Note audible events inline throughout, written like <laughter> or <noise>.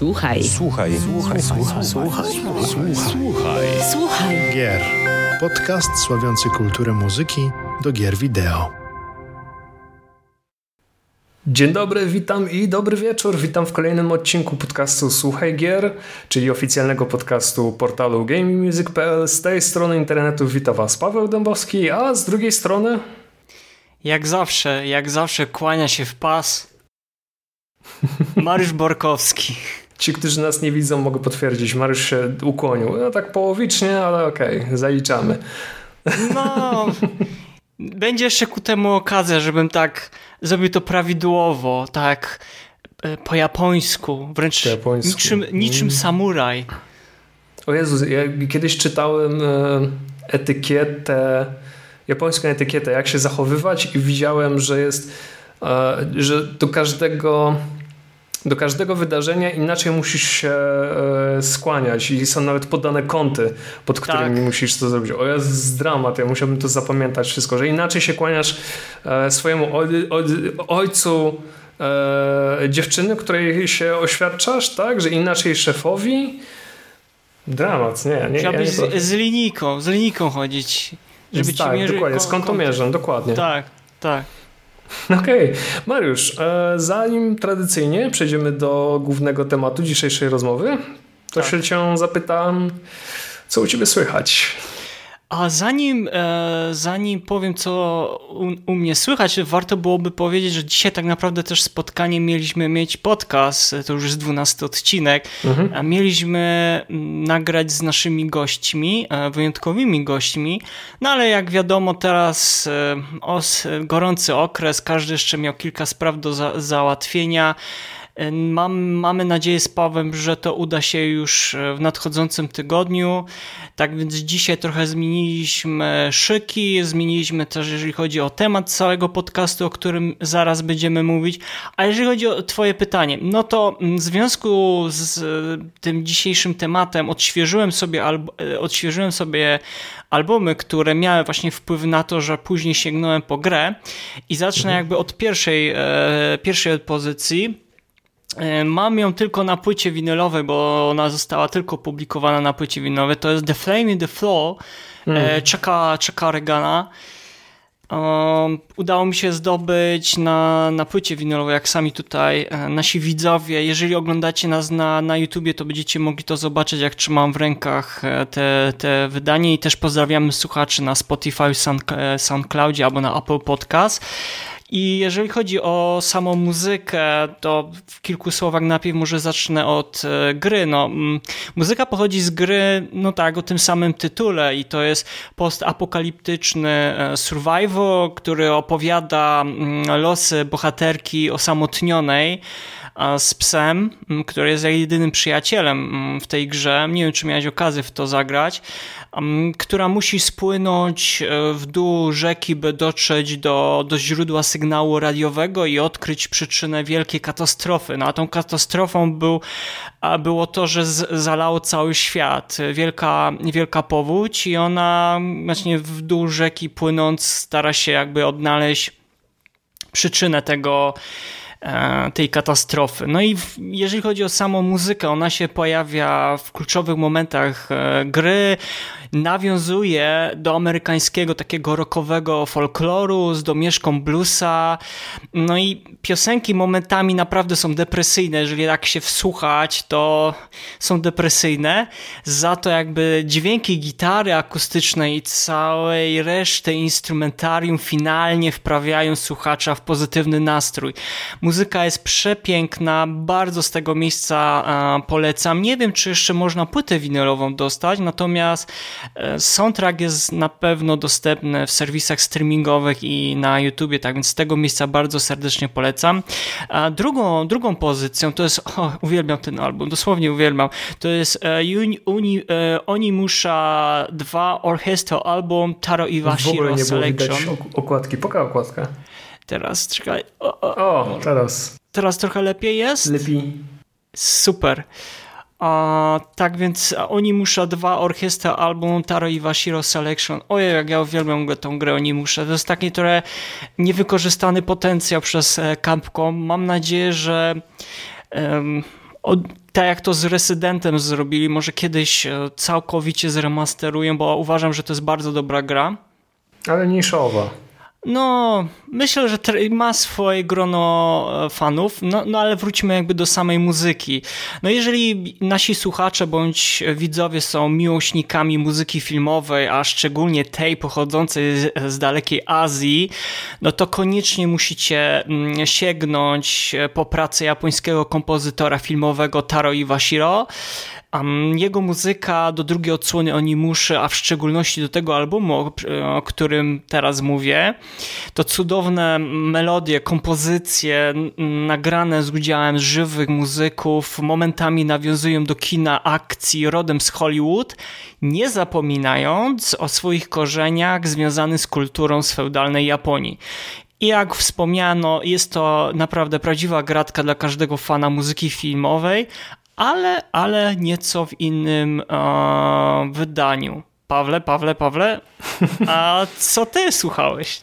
Słuchaj. Słuchaj. Słuchaj. Słuchaj. Słuchaj. Słuchaj. Słuchaj. Gier. Podcast sławiący kulturę muzyki do gier wideo. Dzień dobry, witam i dobry wieczór. Witam w kolejnym odcinku podcastu Słuchaj Gier, czyli oficjalnego podcastu portalu GameMusic.pl. Z tej strony internetu wita Was Paweł Dębowski, a z drugiej strony... Jak zawsze, jak zawsze kłania się w pas Mariusz Borkowski. Ci, którzy nas nie widzą, mogą potwierdzić. Mariusz się ukłonił. No tak połowicznie, ale okej, okay, zaliczamy. No, będzie jeszcze ku temu okazja, żebym tak zrobił to prawidłowo, tak e, po japońsku, wręcz po japońsku. niczym, niczym mm. samuraj. O Jezu, ja kiedyś czytałem e, etykietę, japońską etykietę, jak się zachowywać i widziałem, że jest, e, że do każdego do każdego wydarzenia inaczej musisz się e, skłaniać i są nawet podane kąty, pod którymi tak. musisz to zrobić. O jest dramat, ja musiałbym to zapamiętać wszystko, że inaczej się kłaniasz e, swojemu oj, oj, ojcu e, dziewczyny, której się oświadczasz, tak? Że inaczej szefowi. Dramat, nie. nie Chciałbyś ja z, z linijką, z linijką chodzić. Żeby tak, ci dokładnie, z kątomierzem, dokładnie. Tak, tak. <laughs> Okej. Okay. Mariusz, e, zanim tradycyjnie przejdziemy do głównego tematu dzisiejszej rozmowy, to tak. się cię zapytam, co u ciebie słychać? A zanim, e, zanim powiem, co u, u, mnie słychać, warto byłoby powiedzieć, że dzisiaj tak naprawdę też spotkanie mieliśmy mieć podcast, to już jest 12 odcinek, mhm. a mieliśmy nagrać z naszymi gośćmi, e, wyjątkowymi gośćmi, no ale jak wiadomo teraz e, os, gorący okres, każdy jeszcze miał kilka spraw do za, załatwienia, Mam, mamy nadzieję z Pawłem, że to uda się już e, w nadchodzącym tygodniu. Tak więc dzisiaj trochę zmieniliśmy szyki, zmieniliśmy też, jeżeli chodzi o temat całego podcastu, o którym zaraz będziemy mówić. A jeżeli chodzi o Twoje pytanie, no to w związku z e, tym dzisiejszym tematem odświeżyłem sobie, e, odświeżyłem sobie albumy, które miały właśnie wpływ na to, że później sięgnąłem po grę i zacznę mhm. jakby od pierwszej, pierwszej pozycji. E, mam ją tylko na płycie winylowej, bo ona została tylko publikowana na płycie winylowej. To jest The Flame in the Floor mm. Czeka, czeka Regana. Um, udało mi się zdobyć na, na płycie winylowej, jak sami tutaj e, nasi widzowie. Jeżeli oglądacie nas na, na YouTubie, to będziecie mogli to zobaczyć, jak trzymam w rękach te, te wydanie i też pozdrawiamy słuchaczy na Spotify, Sound, SoundCloudzie albo na Apple Podcast. I jeżeli chodzi o samą muzykę, to w kilku słowach najpierw może zacznę od e, gry. No, mm, muzyka pochodzi z gry, no tak, o tym samym tytule i to jest postapokaliptyczny e, survival, który opowiada mm, losy bohaterki osamotnionej, z psem, który jest jedynym przyjacielem w tej grze. Nie wiem, czy miałeś okazję w to zagrać. Która musi spłynąć e, w dół rzeki, by dotrzeć do, do źródła sygnału radiowego i odkryć przyczynę wielkiej katastrofy. No a tą katastrofą był, było to, że z, zalało cały świat. Wielka, wielka powódź i ona właśnie w dół rzeki płynąc stara się jakby odnaleźć przyczynę tego, tej katastrofy. No i jeżeli chodzi o samą muzykę, ona się pojawia w kluczowych momentach e, gry, nawiązuje do amerykańskiego takiego rockowego folkloru z domieszką bluesa. No i piosenki momentami naprawdę są depresyjne. Jeżeli tak się wsłuchać, to są depresyjne. Za to jakby dźwięki gitary akustycznej i całej reszty instrumentarium finalnie wprawiają słuchacza w pozytywny nastrój. Muzyka jest przepiękna, bardzo z tego miejsca polecam. Nie wiem, czy jeszcze można płytę winylową dostać, natomiast soundtrack jest na pewno dostępny w serwisach streamingowych i na YouTubie, tak więc z tego miejsca bardzo serdecznie polecam. A drugą, drugą pozycją to jest, o, uwielbiam ten album, dosłownie uwielbiam, to jest e, Uni, Uni, e, Onimusha 2 Orchestra album Taro Iwashiro Selection. okładki, poka okładka. Teraz, czekaj. O, o, o, teraz. Teraz trochę lepiej jest? Lepiej. Super. A, tak więc Onimusha 2 Orchestra album Taro Iwashiro Selection. Ojej, jak ja uwielbiam tą grę Onimusha. To jest taki trochę niewykorzystany potencjał przez e, Capcom. Mam nadzieję, że um, tak jak to z Resydentem zrobili, może kiedyś całkowicie zremasterują, bo uważam, że to jest bardzo dobra gra. Ale niszowa. No, myślę, że ma swoje grono e, fanów, no, no ale wróćmy jakby do samej muzyki. No jeżeli nasi słuchacze bądź widzowie są miłośnikami muzyki filmowej, a szczególnie tej pochodzącej z, dalekiej Azji, no to koniecznie musicie mm, sięgnąć po pracę japońskiego kompozytora filmowego Taro Iwashiro, jego muzyka do drugiej odsłony Onimuszy, a w szczególności do tego albumu, o którym teraz mówię, to cudowne melodie, kompozycje nagrane z udziałem żywych muzyków, momentami nawiązują do kina akcji rodem z Hollywood, nie zapominając o swoich korzeniach związanych z kulturą z feudalnej Japonii. I jak wspomniano, jest to naprawdę prawdziwa gratka dla każdego fana muzyki filmowej, ale, ale nieco w innym e, wydaniu. Pawle, Pawle, Pawle, a co ty słuchałeś?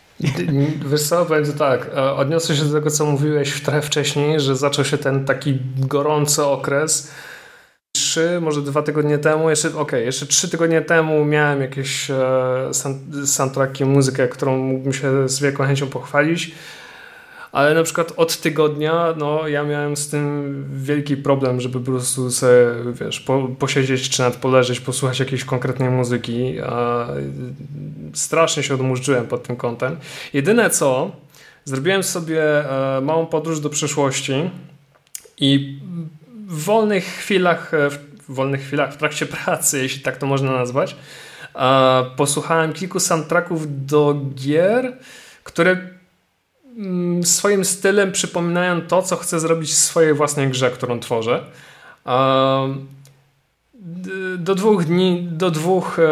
Wiesz tak, e, odniosę się do tego, co mówiłeś trochę wcześniej, że zaczął się ten taki gorący okres. Trzy, może dwa tygodnie temu, jeszcze, okej, okay, jeszcze trzy tygodnie temu miałem jakieś e, soundtracki, muzykę, którą mógłbym się z wielką chęcią pochwalić ale na przykład od tygodnia no, ja miałem z tym wielki problem, żeby po prostu sobie, wiesz, po, posiedzieć czy nawet poleżeć, posłuchać jakiejś konkretnej muzyki. Strasznie się odmurzyłem pod tym kątem. Jedyne co, zrobiłem sobie e, małą podróż do przeszłości i w wolnych chwilach, e, w wolnych chwilach w trakcie <laughs> pracy, jeśli tak to można nazwać, posłuchałem kilku soundtracków do gier, które swoim stylem przypominają to, co chcę zrobić w swojej własnej grze, którą tworzę. Do dwóch dni, do dwóch e,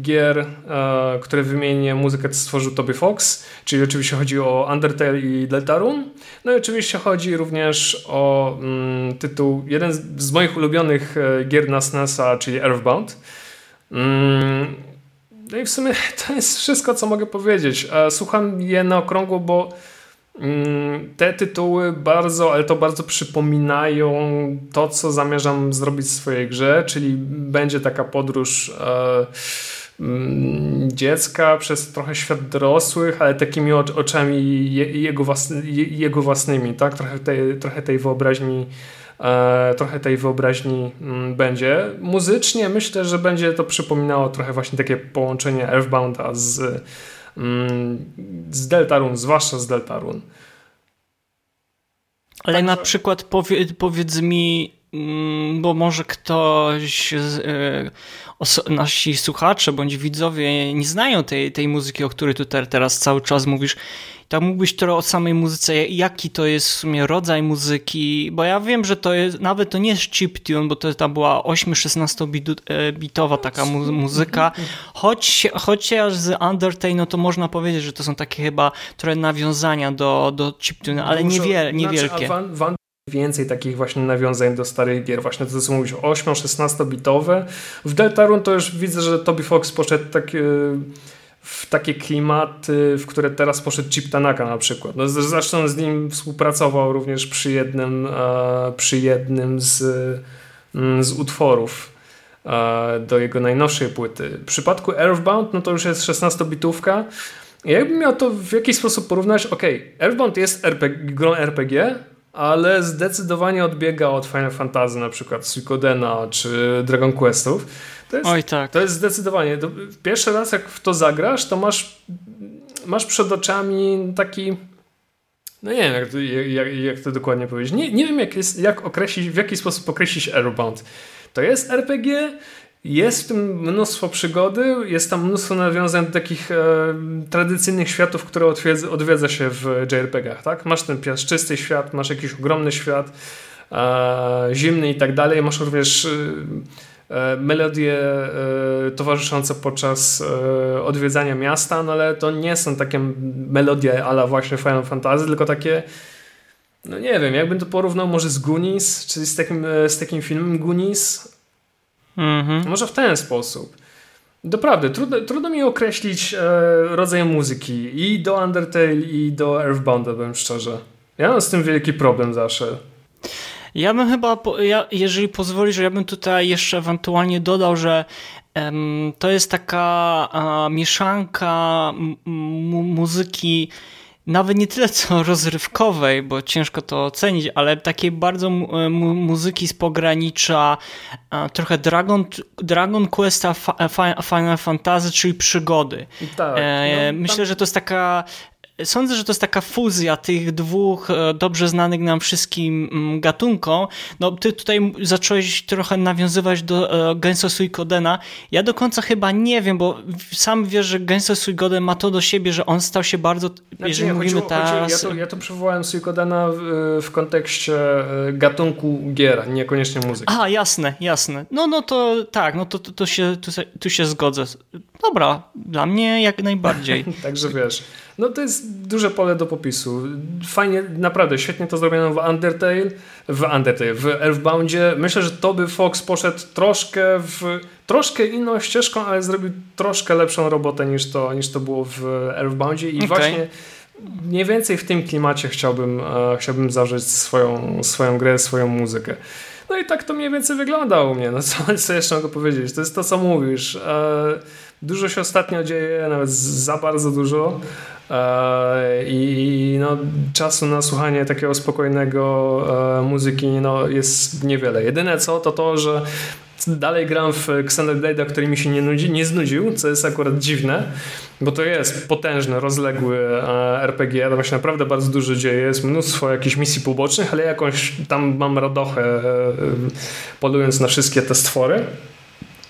gier, e, które wymienię, muzykę stworzył Toby Fox, czyli oczywiście chodzi o Undertale i Deltarune. No i oczywiście chodzi również o mm, tytuł, jeden z moich ulubionych e, gier na SNESa, czyli Earthbound. No i w sumie <laughs> to jest wszystko, co mogę powiedzieć. Słucham je na okrągło, bo mm, te tytuły bardzo, ale to bardzo przypominają to, co zamierzam zrobić w swojej grze, czyli będzie taka podróż e, mm, dziecka przez trochę świat dorosłych, ale takimi oczami jego, własny, jego własnymi, tak? Trochę tej, trochę tej wyobraźni E, trochę tej wyobraźni mm, będzie. Muzycznie myślę, że będzie to przypominało trochę właśnie takie połączenie Earthbounda z, mm, z Deltarune, zwłaszcza z Deltarune. Ale Także... na przykład powie, powiedz mi, bo może ktoś, e, nasi słuchacze bądź widzowie nie znają tej, tej muzyki, o której tu teraz cały czas mówisz. Tak mógłbyś trochę o samej muzyce, jaki to jest w sumie rodzaj muzyki, bo ja wiem, że to jest, nawet to nie jest chiptune, bo to tam była 8-16 e, bitowa taka mu muzyka, choć, chociaż z Undertale, no to można powiedzieć, że to są takie chyba trochę nawiązania do, do chiptune, ale niewiel, niewielkie. Znaczy, więcej takich właśnie nawiązań do starych gier, właśnie to co mówisz, 8-16 bitowe. W Deltarune to już widzę, że Toby Fox poszedł tak... W takie klimaty, w które teraz poszedł Chip Tanaka na przykład. No, zresztą z nim współpracował również przy jednym, e, przy jednym z, mm, z utworów e, do jego najnowszej płyty. W przypadku Earthbound, no to już jest 16-bitówka. Jakbym miał to w jakiś sposób porównać, ok, Earthbound jest RPG, grą RPG, ale zdecydowanie odbiega od Final Fantasy, na przykład Suikodena czy Dragon Questów. To jest, Oj tak. To jest zdecydowanie. Pierwszy raz jak w to zagrasz, to masz, masz przed oczami taki no nie wiem, jak to, jak, jak to dokładnie powiedzieć. Nie, nie wiem, jak, jest, jak określić, w jaki sposób określić Airbound. To jest RPG, jest w tym mnóstwo przygody, jest tam mnóstwo nawiązań do takich e, tradycyjnych światów, które odwiedza, odwiedza się w JRPG-ach. Tak? Masz ten piaszczysty świat, masz jakiś ogromny świat, e, zimny i tak dalej. Masz również e, e melodie e, towarzyszące podczas e, odwiedzania miasta, no ale to nie są takie melodie ala właśnie Final Fantasy, tylko takie no nie wiem, jakbym to porównał może z Goonies, czyli z takim, z takim filmem Goonies, Mhm. Może w ten sposób. Doprawdy, trudno, trudno mi określić e, rodzaj muzyki i do Undertale, i do Earthbounda, bym szczerze. Ja mam z tym wielki problem zawsze. Ja bym chyba, ja, jeżeli pozwolisz, ja bym tutaj jeszcze ewentualnie dodał, że to jest taka mieszanka muzyki nawet nie tyle co <laughs> rozrywkowej, bo ciężko to ocenić, ale takiej bardzo mu muzyki z pogranicza trochę Dragon, Dragon Questa, Final Fantasy, czyli przygody. Tak, e, no, Myślę, że to jest taka Sądzę, że to jest taka fuzja tych dwóch e, dobrze znanych nam wszystkim mm, gatunkom. No, ty tutaj zacząłeś trochę nawiązywać do e, Genso Suikodena. Ja do końca chyba nie wiem, bo sam wiesz, że Genso Suikoden ma to do siebie, że on stał się bardzo, znaczy, jeżeli nie, mówimy teraz... Ja to, ja to przywołałem Suikodena w, w kontekście e, gatunku gier, niekoniecznie muzyki. A, jasne, jasne. No, no to tak, no to, to, to się, tu, tu się zgodzę. Dobra, dla mnie jak najbardziej. <laughs> Także wiesz... No to jest duże pole do popisu. Fajnie, naprawdę, świetnie to zrobiono w Undertale, w Undertale, w Earthboundzie. Myślę, że Toby Fox poszedł troszkę w troszkę inną ścieżką, ale zrobił troszkę lepszą robotę niż to, niż to było w Earthboundzie i okay. właśnie mniej więcej w tym klimacie chciałbym, e, chciałbym zawrzeć swoją, swoją grę, swoją muzykę. No i tak to mniej więcej wygląda u mnie. No co, <laughs> co jeszcze mogę powiedzieć? To jest to, co mówisz. E, dużo się ostatnio dzieje, nawet za bardzo dużo. E, I no, czasu na słuchanie takiego spokojnego e, muzyki no, jest niewiele. Jedyne co to to, że dalej gram w Xenoblade, który mi się nie, nudzi, nie znudził, co jest akurat dziwne, bo to jest potężny, rozległy e, RPG, tam się naprawdę bardzo dużo dzieje, jest mnóstwo jakichś misji pobocznych, ale jakąś tam mam radochę polując na wszystkie te stwory.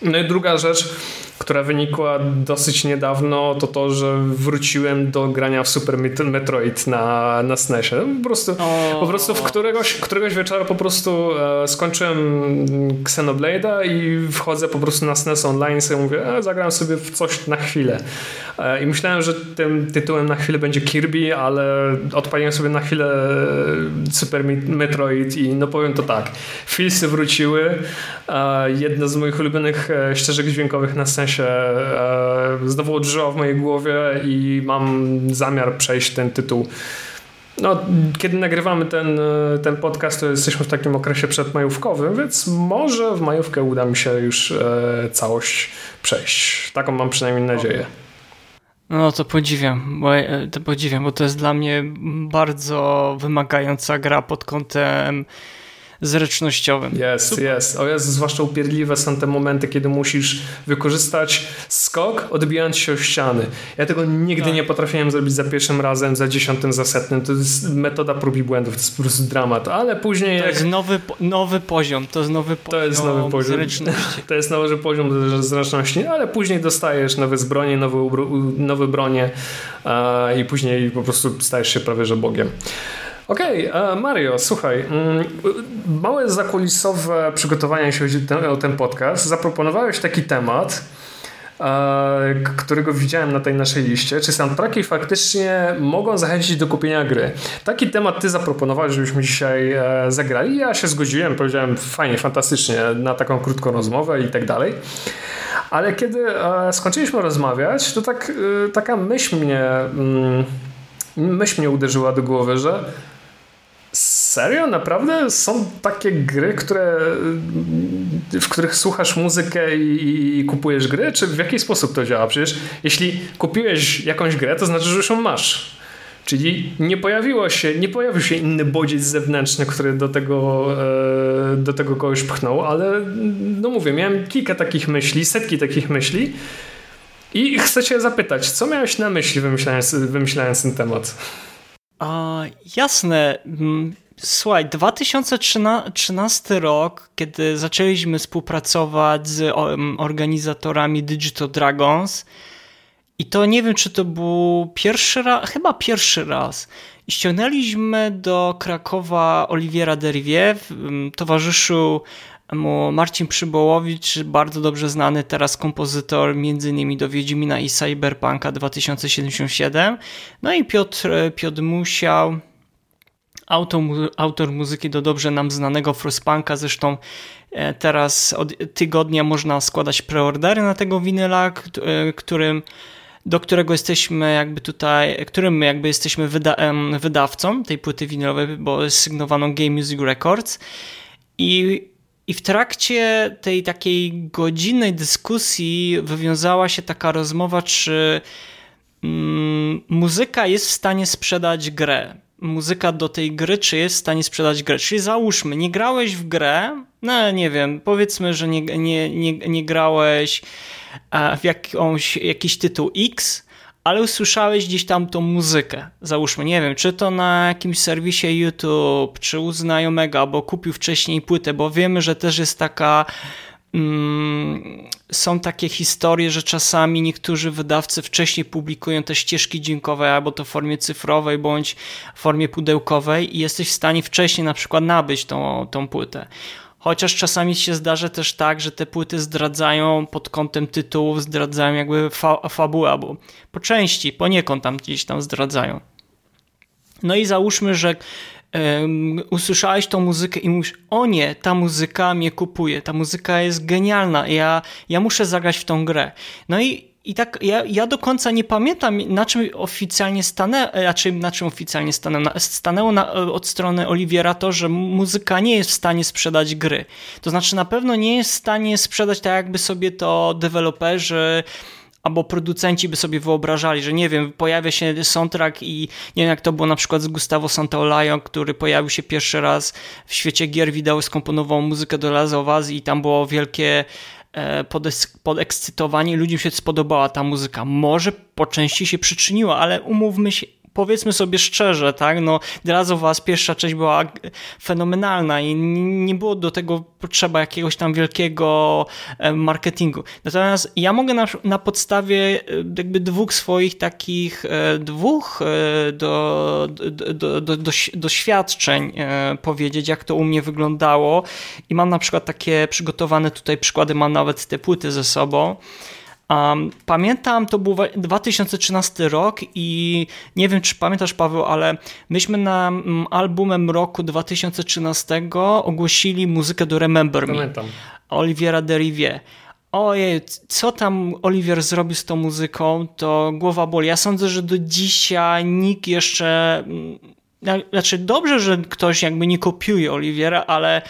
No i druga rzecz, która wynikła dosyć niedawno, to to, że wróciłem do grania w Super Metroid na, na SNESie. Po prostu, po prostu w któregoś, któregoś wieczoru po prostu e, skończyłem Xenoblade'a i wchodzę po prostu na SNES Online i sobie mówię, e, zagram sobie w coś na chwilę. E, I myślałem, że tym tytułem na chwilę będzie Kirby, ale odpaliłem sobie na chwilę Super Metroid i no powiem to tak, Filsy wróciły. E, jedno z moich ulubionych e, ścieżek dźwiękowych na SNESie sensie e, znowu odżyła w mojej głowie i mam zamiar przejść ten tytuł. No, kiedy nagrywamy ten, e, ten podcast, to jesteśmy w takim okresie przedmajówkowym, więc może w majówkę uda mi się już e, całość przejść. Taką mam przynajmniej nadzieję. No to podziwiam, bo, e, to podziwiam, bo to jest dla mnie bardzo wymagająca gra pod kątem zręcznościowym. Jest, jest. O jest, zwłaszcza upierdliwe są te momenty, kiedy musisz wykorzystać skok, odbijając się o ściany. Ja tego nigdy tak. nie potrafiłem zrobić za pierwszym razem, za dziesiątym, za setnym. To jest metoda prób i błędów, to jest po prostu dramat. Ale później... To jak... jest nowy, nowy poziom, to jest nowy poziom <laughs> to jest nowy poziom zręczności. To jest nowy poziom zręczności, ale później dostajesz nowe zbronie, nowe, nowe bronie i później po prostu stajesz się prawie że Bogiem. Okej, okay, e, Mario, słuchaj. Mm, małe zakulisowe przygotowania się o ten podcast. Zaproponowałeś taki temat, e, którego widziałem na tej naszej liście. Czy soundtracki faktycznie mogą zachęcić do kupienia gry? Taki temat ty zaproponowałeś, żebyśmy dzisiaj e, zagrali. Ja się zgodziłem, powiedziałem fajnie, fantastycznie na taką krótką rozmowę i tak dalej. Ale kiedy skończyliśmy rozmawiać, to tak, taka myśl mnie, mm, myśl mnie uderzyła do głowy, że Serio? Naprawdę są takie gry, które, w których słuchasz muzykę i, i, kupujesz gry? Czy w jaki sposób to działa? Przecież jeśli kupiłeś jakąś grę, to znaczy, że już ją masz. Czyli nie pojawiło się, nie pojawił się inny bodziec zewnętrzny, który do tego, e, do tego kogoś pchnął, ale no mówię, miałem kilka takich myśli, setki takich myśli i chcę cię zapytać, co miałeś na myśli wymyślając, wymyślając ten temat? A, jasne. Słuchaj, 2013 rok, kiedy zaczęliśmy współpracować z organizatorami Digital Dragons, i to nie wiem, czy to był pierwszy raz, chyba pierwszy raz. I ściągnęliśmy do Krakowa Oliwiera Derivier, towarzyszył mu Marcin Przybołowicz, bardzo dobrze znany teraz kompozytor między innymi do Wiedźmina i Cyberpunka 2077. No i Piotr, Piotr Musiał, autor, autor muzyki do dobrze nam znanego Frostpunka, zresztą e, teraz od tygodnia można składać preordery na tego winyla, e, którym do którego jesteśmy jakby tutaj, którym my jakby jesteśmy wyda wydawcą tej płyty winylowej, bo jest sygnowaną Game Music Records i i w trakcie tej takiej godzinnej dyskusji wywiązała się taka rozmowa, czy mm, muzyka jest w stanie sprzedać grę. Muzyka do tej gry, czy jest w stanie sprzedać grę. Czyli załóżmy, nie grałeś w grę, no nie wiem, powiedzmy, że nie, nie, nie, nie grałeś w jakąś, jakiś tytuł X, ale usłyszałeś gdzieś tam tą muzykę. Załóżmy, nie wiem, czy to na jakimś serwisie YouTube, czy u znajomego, albo kupił wcześniej płytę, bo wiemy, że też jest taka. Mm, są takie historie, że czasami niektórzy wydawcy wcześniej publikują te ścieżki dźwiękowe, albo to w formie cyfrowej, bądź w formie pudełkowej, i jesteś w stanie wcześniej na przykład nabyć tą, tą płytę. Chociaż czasami się zdarza też tak, że te płyty zdradzają pod kątem tytułów, zdradzają jakby fa fabułę, bo po części, poniekąd tam gdzieś tam zdradzają. No i załóżmy, że um, usłyszałeś tą muzykę i mówisz, o nie, ta muzyka mnie kupuje, ta muzyka jest genialna, ja, ja muszę zagrać w tą grę. No i i tak ja, ja do końca nie pamiętam, na czym oficjalnie stanęło, znaczy na czym oficjalnie stanęło. Stanęło na, od strony Oliwiera to, że muzyka nie jest w stanie sprzedać gry. To znaczy na pewno nie jest w stanie sprzedać tak jakby sobie to deweloperzy albo producenci by sobie wyobrażali, że nie wiem, pojawia się soundtrack i nie wiem jak to było na przykład z Gustavo Santaolajo, który pojawił się pierwszy raz w świecie gier wideo, skomponował muzykę do Last i tam było wielkie E, podekscytowani, ludziom się spodobała ta muzyka. Może po części się przyczyniła, ale umówmy się, powiedzmy sobie szczerze, tak, no The Us pierwsza część była fenomenalna i nie było do tego potrzeba jakiegoś tam wielkiego e, marketingu. Natomiast ja mogę na, na podstawie e, jakby dwóch swoich takich, e, dwóch do, do, do, do, doświadczeń powiedzieć, jak to u mnie wyglądało i mam na przykład takie przygotowane tutaj przykłady, mam nawet te płyty ze sobą. Um, pamiętam, to był 2013 rok i nie wiem, czy pamiętasz, Paweł, ale myśmy na albumem roku 2013 ogłosili muzykę do Remember Me. Pamiętam. Oliviera Derivier. Ojej, co tam Oliwier zrobił z tą muzyką, to głowa boli. Ja sądzę, że do dzisiaj nikt jeszcze znaczy dobrze, że ktoś jakby nie kopiuje Oliwiera, ale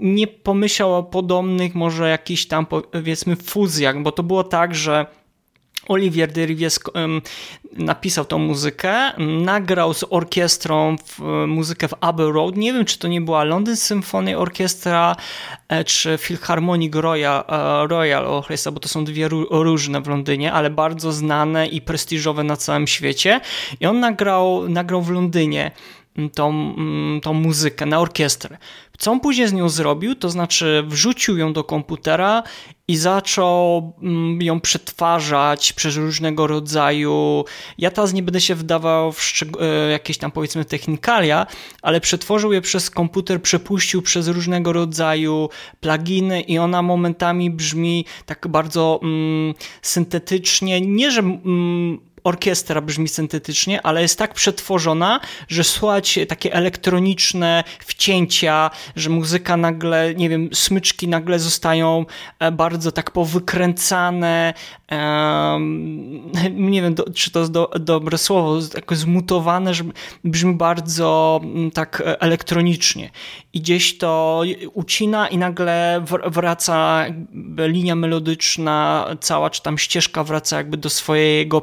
nie pomyślał o podobnych może jakichś tam powiedzmy fuzjach, bo to było tak, że Olivier Derivies napisał tą muzykę, nagrał z orkiestrą w, muzykę w Abbey Road. Nie wiem, czy to nie była London Symphony Orchestra, e, czy Philharmonic Royal, e, Royal Orchestra, bo to są dwie różne w Londynie, ale bardzo znane i prestiżowe na całym świecie. I on nagrał, nagrał w Londynie tą, tą muzykę na orkiestrę. Co on później z nią zrobił, to znaczy wrzucił ją do komputera i zaczął mm, ją przetwarzać przez różnego rodzaju. Ja teraz nie będę się wdawał w e, jakieś tam powiedzmy technikalia, ale przetworzył je przez komputer, przepuścił przez różnego rodzaju pluginy i ona momentami brzmi tak bardzo mm, syntetycznie. Nie, że mm, orkiestra brzmi syntetycznie, ale jest tak przetworzona, że słychać takie elektroniczne wcięcia, że muzyka nagle, nie wiem, smyczki nagle zostają e, bardzo tak powykręcane, <laughs> nie wiem, czy to jest do, dobre słowo, tak zmutowane, że brzmi bardzo mm, tak e, elektronicznie. I gdzieś to ucina i nagle wraca linia melodyczna, cała, czy tam ścieżka wraca jakby do swojego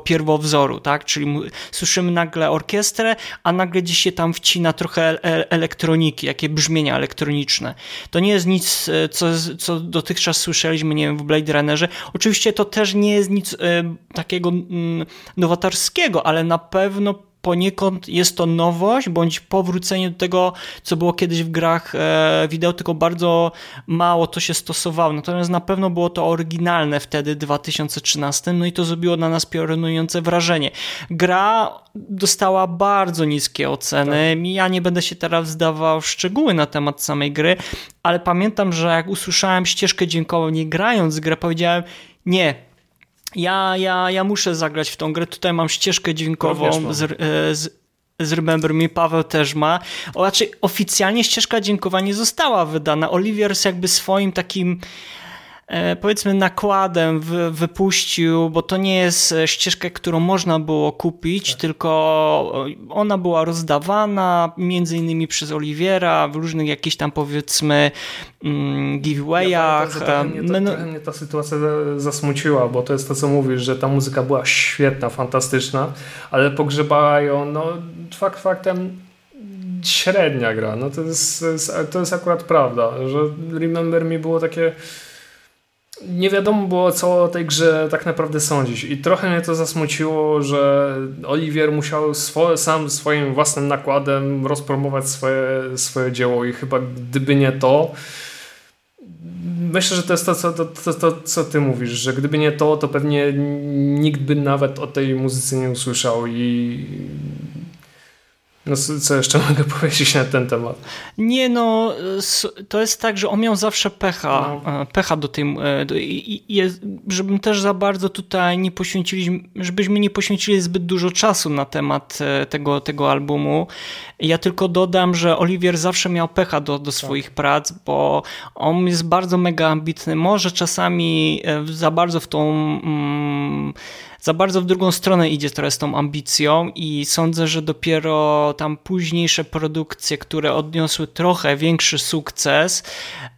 tak? Czyli słyszymy nagle orkiestrę, a nagle gdzieś się tam wcina trochę elektroniki, jakie brzmienia elektroniczne. To nie jest nic, e, co, co dotychczas słyszeliśmy, nie wiem, w Blade Runnerze. Oczywiście to też nie jest nic y, takiego y, nowatorskiego, ale na pewno poniekąd jest to nowość, bądź powrócenie do tego, co było kiedyś w grach e, wideo, tylko bardzo mało to się stosowało. Natomiast na pewno było to oryginalne wtedy, 2013, no i to zrobiło na nas piorunujące wrażenie. Gra dostała bardzo niskie oceny. Tak. Ja nie będę się teraz zdawał szczegóły na temat samej gry, ale pamiętam, że jak usłyszałem ścieżkę dźwiękową nie grając grę, powiedziałem nie, ja, ja, ja muszę zagrać w tą grę. Tutaj mam ścieżkę dźwiękową z, e, z, z Remember Me, Paweł też ma. O, znaczy, oficjalnie ścieżka dźwiękowa nie została wydana. Olivier jakby swoim takim powiedzmy nakładem wypuścił, bo to nie jest ścieżka, którą można było kupić, tak. tylko ona była rozdawana między innymi przez Oliwiera w różnych jakichś tam powiedzmy mm, giveawayach. Ja trochę, mnie, to, mnie ta sytuacja zasmuciła, bo to jest to, co mówisz, że ta muzyka była świetna, fantastyczna, ale pogrzebała ją, no fakt faktem średnia gra. No to jest, to jest akurat prawda, że Remember Me było takie nie wiadomo było, co o tej grze tak naprawdę sądzić. I trochę mnie to zasmuciło, że Oliwier musiał swo sam swoim własnym nakładem rozpromować swoje, swoje dzieło i chyba gdyby nie to, myślę, że to jest to co, to, to, to, co ty mówisz, że gdyby nie to, to pewnie nikt by nawet o tej muzyce nie usłyszał i no co jeszcze <laughs> mogę powiedzieć na ten temat? Nie no, to jest tak, że on miał zawsze pecha, no. E, pecha do tej, e, do, i, i, żebym też za bardzo tutaj nie poświęcili, żebyśmy nie poświęcili zbyt dużo czasu na temat e, tego, tego albumu. Ja tylko dodam, że Oliwier zawsze miał pecha do, do swoich tak. prac, bo on jest bardzo mega ambitny, może czasami za bardzo w tą... Mm, za bardzo w drugą stronę idzie trochę z tą ambicją i sądzę, że dopiero tam późniejsze produkcje, które odniosły trochę większy sukces,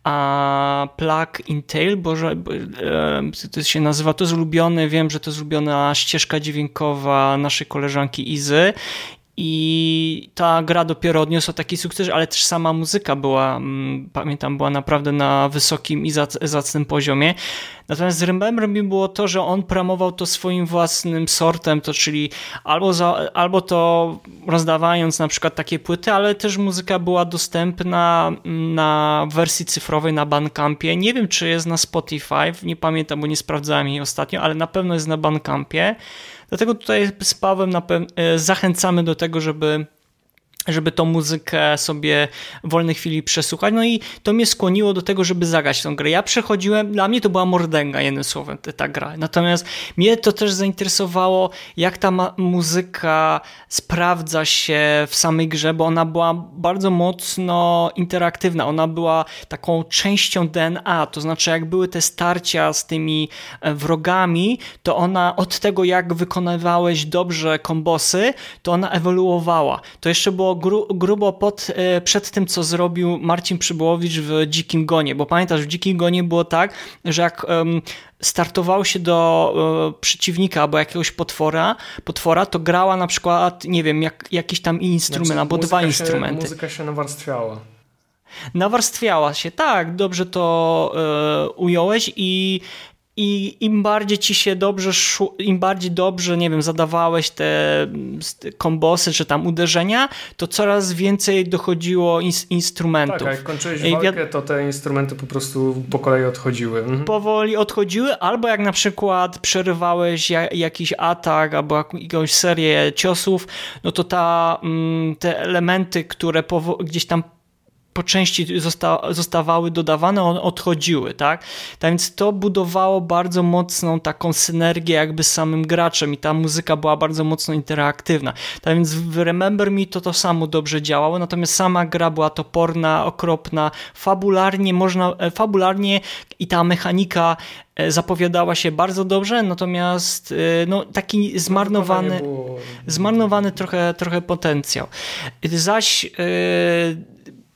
a Plug in Tail, Boże, to się nazywa, to jest wiem, że to jest ulubiona ścieżka dźwiękowa naszej koleżanki Izy i ta gra dopiero odniosła taki sukces, ale też sama muzyka była, mm, pamiętam, była naprawdę na wysokim i zacnym poziomie. Natomiast Remember mi było to, że on promował to swoim własnym sortem, to czyli albo, za, albo to rozdawając na przykład takie płyty, ale też muzyka była dostępna na wersji cyfrowej na Bandcampie. Nie wiem, czy jest na Spotify, nie pamiętam, bo nie sprawdzałem jej ostatnio, ale na pewno jest na Bandcampie. Dlatego tutaj z Pawłem e, zachęcamy do tego, żeby żeby tą muzykę sobie w wolnej chwili przesłuchać. No i to mnie skłoniło do tego, żeby zagrać tą grę. Ja przechodziłem, dla mnie to była mordęga, jednym słowem, ta gra. Natomiast mnie to też zainteresowało, jak ta muzyka sprawdza się w samej grze, bo ona była bardzo mocno interaktywna. Ona była taką częścią DNA, to znaczy jak były te starcia z tymi e, wrogami, to ona od tego, jak wykonywałeś dobrze kombosy, to ona ewoluowała. To jeszcze było gru, grubo pod, e, przed tym, co zrobił Marcin Przybyłowicz w Dzikim Gonie, bo pamiętasz, w Dzikim Gonie było tak, że jak startował się do e, przeciwnika albo jakiegoś potwora, potwora, to grała na przykład, nie wiem, jak, jakiś tam instrument znaczy, albo dwa się, instrumenty. Muzyka się nawarstwiała. Nawarstwiała się, tak, dobrze to e, ująłeś i i im bardziej ci się dobrze, im bardziej dobrze, nie wiem, zadawałeś te kombosy czy tam uderzenia, to coraz więcej dochodziło instrumentów. Tak, jak kończyłeś walkę, to te instrumenty po prostu po kolei odchodziły. Mhm. Powoli odchodziły, albo jak na przykład przerywałeś jakiś atak, albo jakąś serię ciosów, no to ta, mm, te elementy, które gdzieś tam po części zosta zostawały dodawane, one odchodziły, tak? tak? Więc to budowało bardzo mocną taką synergię jakby z samym graczem i ta muzyka była bardzo mocno interaktywna. Tak więc w Remember Me to to samo dobrze działało, natomiast sama gra była toporna, okropna, fabularnie można, e, fabularnie i ta mechanika e, zapowiadała się bardzo dobrze, natomiast e, no, taki zmarnowany, zmarnowany trochę, trochę potencjał. Zaś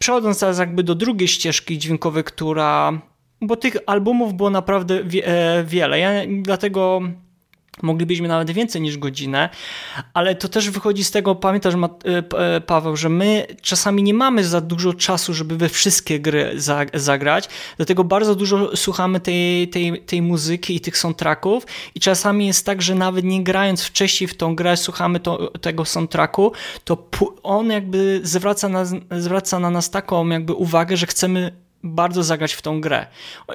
Przechodząc teraz jakby do drugiej ścieżki dźwiękowej, która... Bo tych albumów było naprawdę wie, e, wiele. Ja dlatego Moglibyśmy nawet więcej niż godzinę, ale to też wychodzi z tego, pamiętasz e, e, Paweł, że my czasami nie mamy za dużo czasu, żeby we wszystkie gry zagrać, dlatego bardzo dużo słuchamy tej, tej, tej muzyki i tych soundtracków i czasami jest tak, że nawet nie grając wcześniej w tą grę, słuchamy to, tego soundtracku, to on jakby zwraca, nas, zwraca na nas taką jakby uwagę, że chcemy bardzo zagrać w tą grę.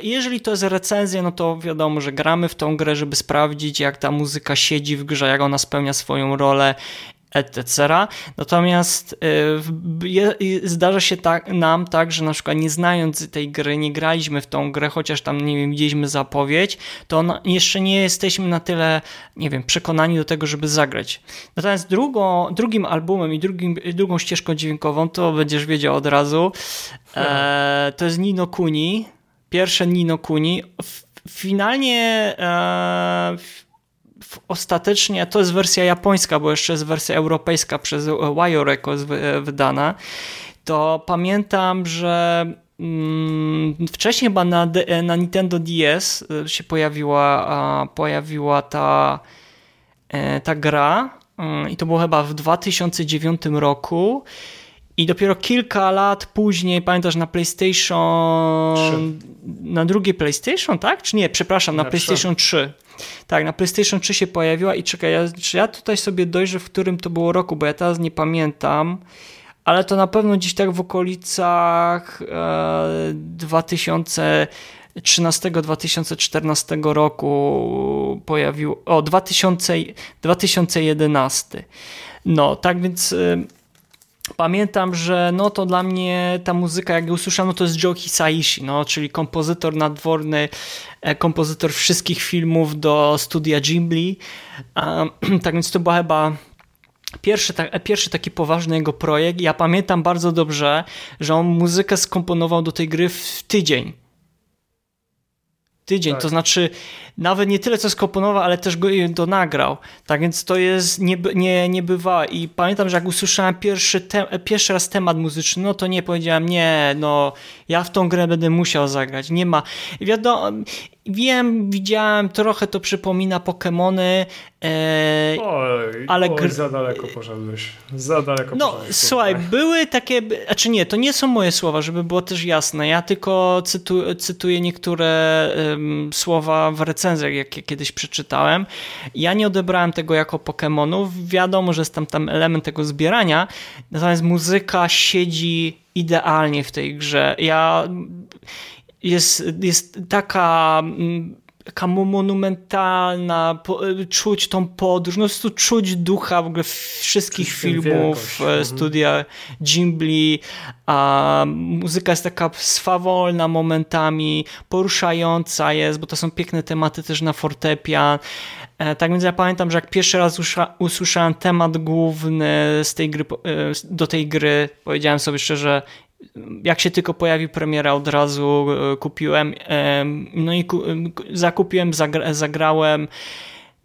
Jeżeli to jest recenzja, no to wiadomo, że gramy w tą grę, żeby sprawdzić, jak ta muzyka siedzi w grze, jak ona spełnia swoją rolę etc. Natomiast y, zdarza się tak, nam tak, że na przykład nie znając tej gry, nie graliśmy w tą grę, chociaż tam, nie wiem, widzieliśmy zapowiedź, to jeszcze nie jesteśmy na tyle, nie wiem, przekonani do tego, żeby zagrać. Natomiast drugą, drugim albumem i drugim, drugą ścieżką dźwiękową, to będziesz wiedział od razu, e, to jest Nino Kuni, pierwsze Nino Kuni. finalnie e, ostatecznie to jest wersja japońska, bo jeszcze jest wersja europejska przez Wire Records wydana, to pamiętam, że mm, wcześniej chyba na, na Nintendo DS się pojawiła, pojawiła ta, ta gra mm, i to było chyba w 2009 roku i dopiero kilka lat później, pamiętasz, na PlayStation. 3. Na drugie PlayStation, tak? Czy nie? Przepraszam, na, na PlayStation 3. 3. Tak, na PlayStation 3 się pojawiła i czekaj, ja, czy ja tutaj sobie dojrzę, w którym to było roku, bo ja teraz nie pamiętam, ale to na pewno gdzieś tak w okolicach e, 2013-2014 roku pojawił, o 2000, 2011. No, tak więc e, Pamiętam, że no to dla mnie ta muzyka, jak usłyszano, to jest Joe Hisaishi, no, czyli kompozytor nadworny, e, kompozytor wszystkich filmów do studia Ghibli. <clears throat> tak więc to była chyba pierwszy, ta, pierwszy taki poważny jego projekt. Ja pamiętam bardzo dobrze, że on muzykę skomponował do tej gry w tydzień tydzień, tak. to znaczy nawet nie tyle co skomponował, ale też go to nagrał. Tak więc to jest nie, nie, niebywałe. I pamiętam, że jak usłyszałem pierwszy, te, pierwszy raz temat muzyczny, no to nie powiedziałem, nie, no ja w tą grę będę musiał zagrać. Nie ma. Wiadomo, wiem, widziałem, trochę to przypomina Pokémony, e, oj, ale oj, za daleko poszedłeś. Za daleko No, słuchaj, były takie, a czy nie, to nie są moje słowa, żeby było też jasne. Ja tylko cytu, cytuję niektóre um, słowa w recenzjach, jakie kiedyś przeczytałem. Ja nie odebrałem tego jako Pokémonów. Wiadomo, że jest tam, tam element tego zbierania, natomiast muzyka siedzi idealnie w tej grze. Ja jest, jest taka mm, taka monumentalna, po, czuć tą podróż, no po prostu czuć ducha w ogóle wszystkich filmów e, mhm. studia Ghibli, a muzyka jest taka swawolna momentami, poruszająca jest, bo to są piękne tematy też na fortepian, e, tak więc ja pamiętam, że jak pierwszy raz usłyszałem temat główny z tej gry, e, do tej gry, powiedziałem sobie szczerze, jak się tylko pojawi premiera, od razu e, kupiłem. No i zakupiłem, zagrałem.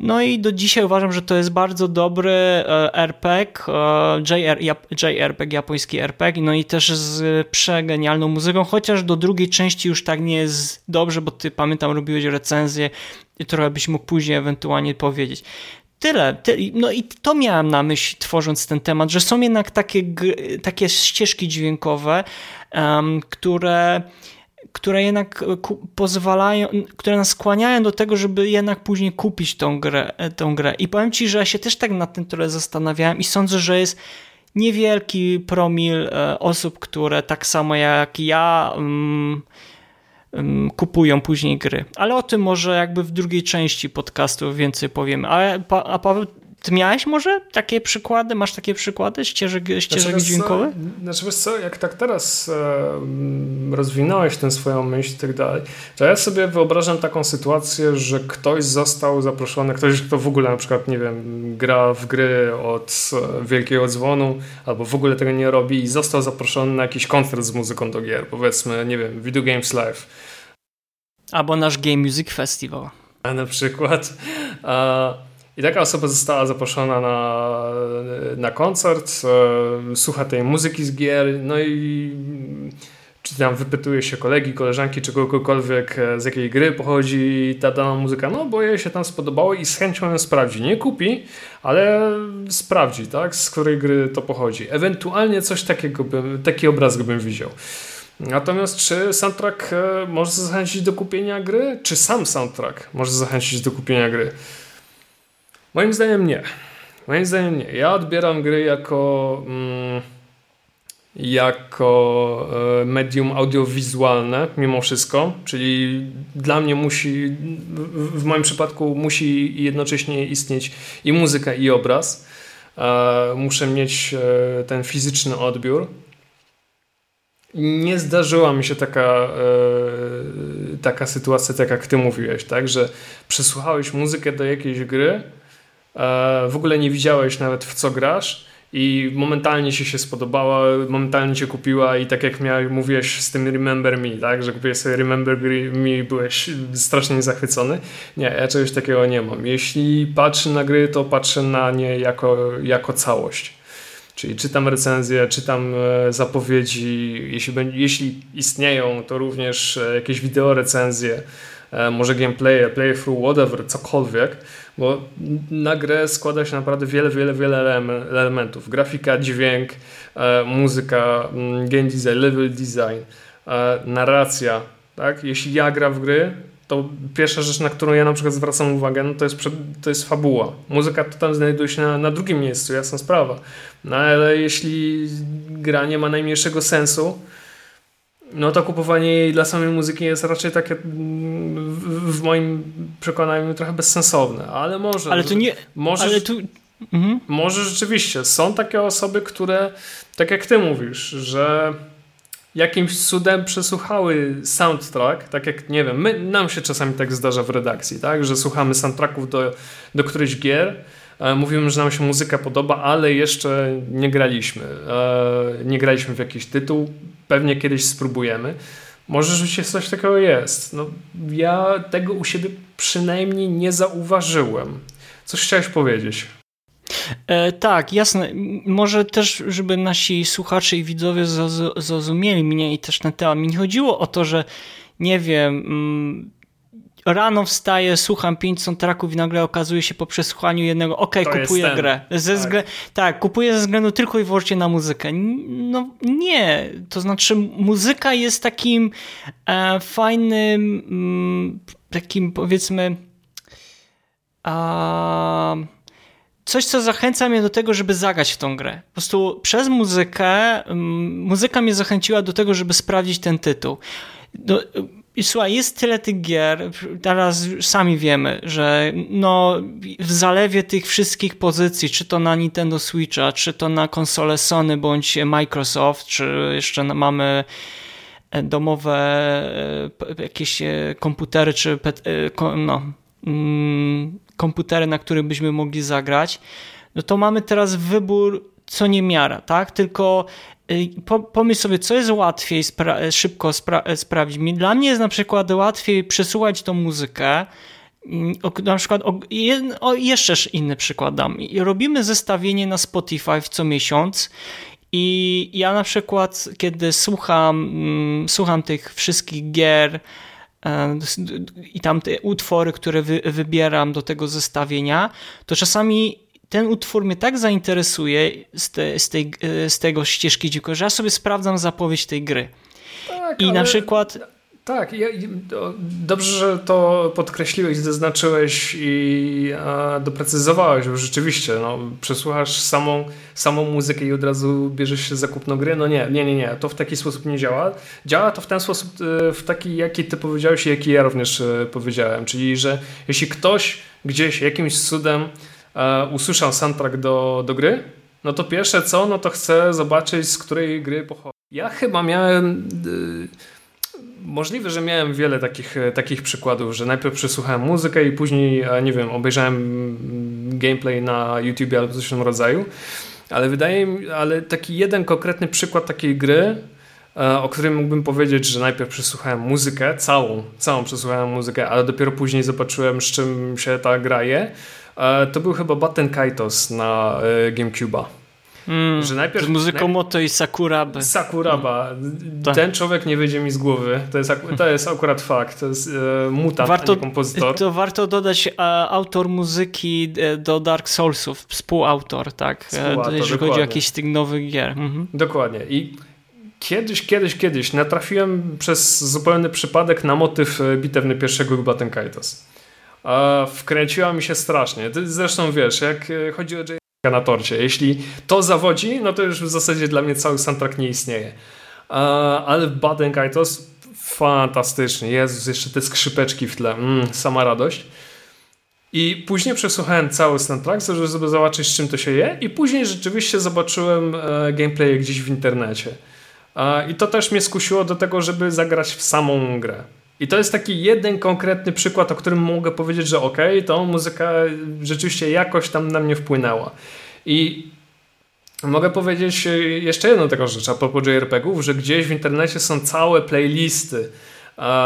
No i do dzisiaj uważam, że to jest bardzo dobry e, RPG, e, JRPG, japoński RPG, no i też z przegenialną muzyką, chociaż do drugiej części już tak nie jest dobrze, bo ty pamiętam robiłeś recenzję i trochę byś mógł później ewentualnie powiedzieć. Tyle. No i to miałem na myśli, tworząc ten temat, że są jednak takie, takie ścieżki dźwiękowe, um, które które jednak pozwalają, które nas skłaniają do tego, żeby jednak później kupić tą grę. Tą grę. I powiem Ci, że ja się też tak nad tym trochę zastanawiałem i sądzę, że jest niewielki promil e, osób, które tak samo jak ja um, kupują później gry. Ale o tym może jakby w drugiej części podcastu więcej powiemy. A, a Paweł, ty miałeś może takie przykłady? Masz takie przykłady ścieżek, ścieżek znaczy, dźwiękowych? Znaczy wiesz co, jak tak teraz e, rozwinąłeś tę swoją myśl i tak dalej, to ja sobie wyobrażam taką sytuację, że ktoś został zaproszony, ktoś, kto w ogóle na przykład, nie wiem, gra w gry od wielkiego dzwonu, albo w ogóle tego nie robi i został zaproszony na jakiś koncert z muzyką do gier, powiedzmy, nie wiem, Video Games Live. Albo nasz Game Music Festival. A na przykład. A i taka osoba została zaproszona na, na koncert, e, słucha tej muzyki z gier, no i czy tam wypytuje się kolegi, koleżanki, czy kogokolwiek e, z jakiej gry pochodzi ta dana muzyka, no bo jej się tam spodobało i z chęcią ją sprawdzi. Nie kupi, ale sprawdzi, tak, z której gry to pochodzi. Ewentualnie coś takiego bym, taki obraz bym widział. Natomiast czy soundtrack e, może zachęcić do kupienia gry? Czy sam soundtrack może zachęcić do kupienia gry? Moim zdaniem nie. Moim zdaniem nie. Ja odbieram gry jako mm, jako e, medium audiowizualne mimo wszystko, czyli dla mnie musi, w moim przypadku musi jednocześnie istnieć i muzyka i obraz. E, muszę mieć e, ten fizyczny odbiór. Nie zdarzyła mi się taka, taka sytuacja, tak jak ty mówiłeś, tak, że przesłuchałeś muzykę do jakiejś gry, w ogóle nie widziałeś nawet w co grasz i momentalnie ci się spodobała, momentalnie cię kupiła i tak jak miałeś, mówiłeś z tym Remember Me, tak, że kupiłeś sobie Remember Me byłeś strasznie zachwycony. Nie, ja czegoś takiego nie mam. Jeśli patrzę na gry, to patrzę na nie jako, jako całość. Czyli czytam recenzje, czytam e, zapowiedzi, jeśli, jeśli istnieją, to również e, jakieś wideo recenzje, e, może gameplaye, playthrough, whatever, cokolwiek, bo na grę składa się naprawdę wiele, wiele, wiele elementów. Grafika, dźwięk, muzyka, mm, game design, level design, narracja. Tak? Jeśli ja gram w gry, to pierwsza rzecz, na którą ja na przykład zwracam uwagę, no to jest, to jest fabuła. Muzyka to tam znajduje się na, na drugim miejscu, jasna sprawa. No ale jeśli gra nie ma najmniejszego sensu, no to kupowanie jej dla samej muzyki jest raczej takie mm, w, moim przekonaniu trochę bezsensowne, ale może. Ale to nie. Może, ale tu... Mhm. może rzeczywiście są takie osoby, które, tak jak ty mówisz, że jakimś cudem przesłuchały soundtrack, tak jak, nie wiem, my, nam się czasami tak zdarza w redakcji, tak, że słuchamy soundtracków do, do którychś gier, mówimy, że nam się muzyka podoba, ale jeszcze nie graliśmy. E, nie graliśmy w jakiś tytuł, pewnie kiedyś spróbujemy. Może rzeczywiście coś takiego jest. No, ja tego u siebie przynajmniej nie zauważyłem. Coś chciałeś powiedzieć? E, tak, jasne. Może też, żeby nasi słuchacze i widzowie zrozumieli mnie i też ten temat. Mi nie chodziło o to, że nie wiem, mm, rano wstaję, słucham pięć soundtracków i nagle okazuje się po przesłuchaniu jednego, ok, kupuję grę. Ze tak. Tak, kupuję ze względu tylko i wyłącznie na muzykę. No nie, to znaczy muzyka jest takim e, fajnym, mm, takim powiedzmy a, coś, co zachęca mnie do tego, żeby zagrać w tą grę. Po prostu przez muzykę, mm, muzyka mnie zachęciła do tego, żeby sprawdzić ten tytuł. Do, i słuchaj, jest tyle tych gier, teraz sami wiemy, że no, w zalewie tych wszystkich pozycji, czy to na Nintendo Switcha, czy to na konsole Sony bądź Microsoft, czy jeszcze mamy e, domowe e, jakieś e, komputery, czy no, mm, komputery, na których byśmy mogli zagrać, no to mamy teraz wybór co nie miara, tak? Tylko y, pomyśl sobie, co jest łatwiej spra szybko spra sprawdzić. Dla mnie jest na przykład łatwiej przesłuchać tą muzykę, mm, na przykład, o, o, jeszcze inny przykład dam. Robimy zestawienie na Spotify co miesiąc i ja na przykład, kiedy słucham, mm, słucham tych wszystkich gier, e, i tam te utwory, które wy, wybieram do tego zestawienia, to czasami ten utwór mnie tak zainteresuje z, te, z, tej, z tego ścieżki dźwiękowej, że ja sobie sprawdzam zapowiedź tej gry. Tak, I na przykład... Tak, ja, dobrze, że to podkreśliłeś, zaznaczyłeś i a, doprecyzowałeś, bo rzeczywiście no, przesłuchasz samą, samą muzykę i od razu bierzesz się za kupno gry. No nie, nie, nie, nie, to w taki sposób nie działa. Działa to w ten sposób, e, w taki, jaki ty powiedziałeś i jaki ja również e, powiedziałem, czyli, że jeśli ktoś gdzieś jakimś cudem e, usłyszał soundtrack do, do gry, no to pierwsze co, no to chcę zobaczyć z której gry pochodzi. Ja chyba miałem... Y, Możliwe, że miałem wiele takich, e, takich przykładów, że najpierw przesłuchałem muzykę i później, e, nie wiem, obejrzałem mm, gameplay na YouTube albo coś w tym rodzaju. Ale wydaje mi, ale taki jeden konkretny przykład takiej gry, e, o którym mógłbym powiedzieć, że najpierw przesłuchałem muzykę, całą, całą przesłuchałem muzykę, ale dopiero później zobaczyłem, z czym się ta gra je, to był chyba Batten Kaitos na GameCube'a. Mm, że najpierw, z muzyką Moto i Sakuraby. Sakuraba. Mm, Ten człowiek nie wyjdzie mi z głowy. To jest, to jest akurat fakt. To jest e, mutant, warto, kompozytor. To warto dodać e, autor muzyki e, do Dark Soulsów. Współautor, tak? E, Współautor, jeżeli dokładnie. chodzi o jakieś z tych nowych gier. Mhm. Dokładnie. I kiedyś, kiedyś, kiedyś natrafiłem przez zupełny przypadek na motyw e, bitewny pierwszego Batten Kaitos. Wkręciła mi się strasznie. Zresztą wiesz, jak chodzi o na torcie. Jeśli to zawodzi, no to już w zasadzie dla mnie cały soundtrack nie istnieje. Ale w Baden Kaitos fantastycznie. Jezus, jeszcze te skrzypeczki w tle. Mm, sama radość. I później przesłuchałem cały soundtrack, żeby zobaczyć z czym to się je i później rzeczywiście zobaczyłem e, gameplay gdzieś w internecie. I to też mnie skusiło do tego, żeby zagrać w samą grę. I to jest taki jeden konkretny przykład, o którym mogę powiedzieć, że okej, okay, to muzyka rzeczywiście jakoś tam na mnie wpłynęła. I Mogę powiedzieć jeszcze jedną taką rzecz a propos JRPG-ów, że gdzieś w internecie są całe playlisty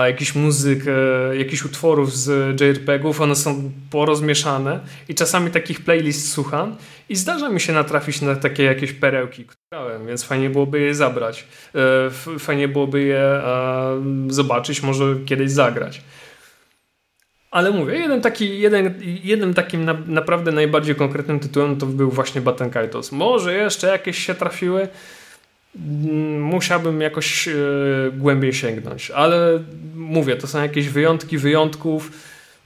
jakichś muzyk, e, jakichś utworów z JRPG-ów, one są porozmieszane i czasami takich playlist słucham i zdarza mi się natrafić na takie jakieś perełki, które więc fajnie byłoby je zabrać. E, fajnie byłoby je zobaczyć, może kiedyś zagrać. Ale mówię, jeden taki, jeden, jednym takim na, naprawdę najbardziej konkretnym tytułem to był właśnie Batten Kaitos. Może jeszcze jakieś się trafiły, musiałbym jakoś e, głębiej sięgnąć, ale mówię, to są jakieś wyjątki wyjątków.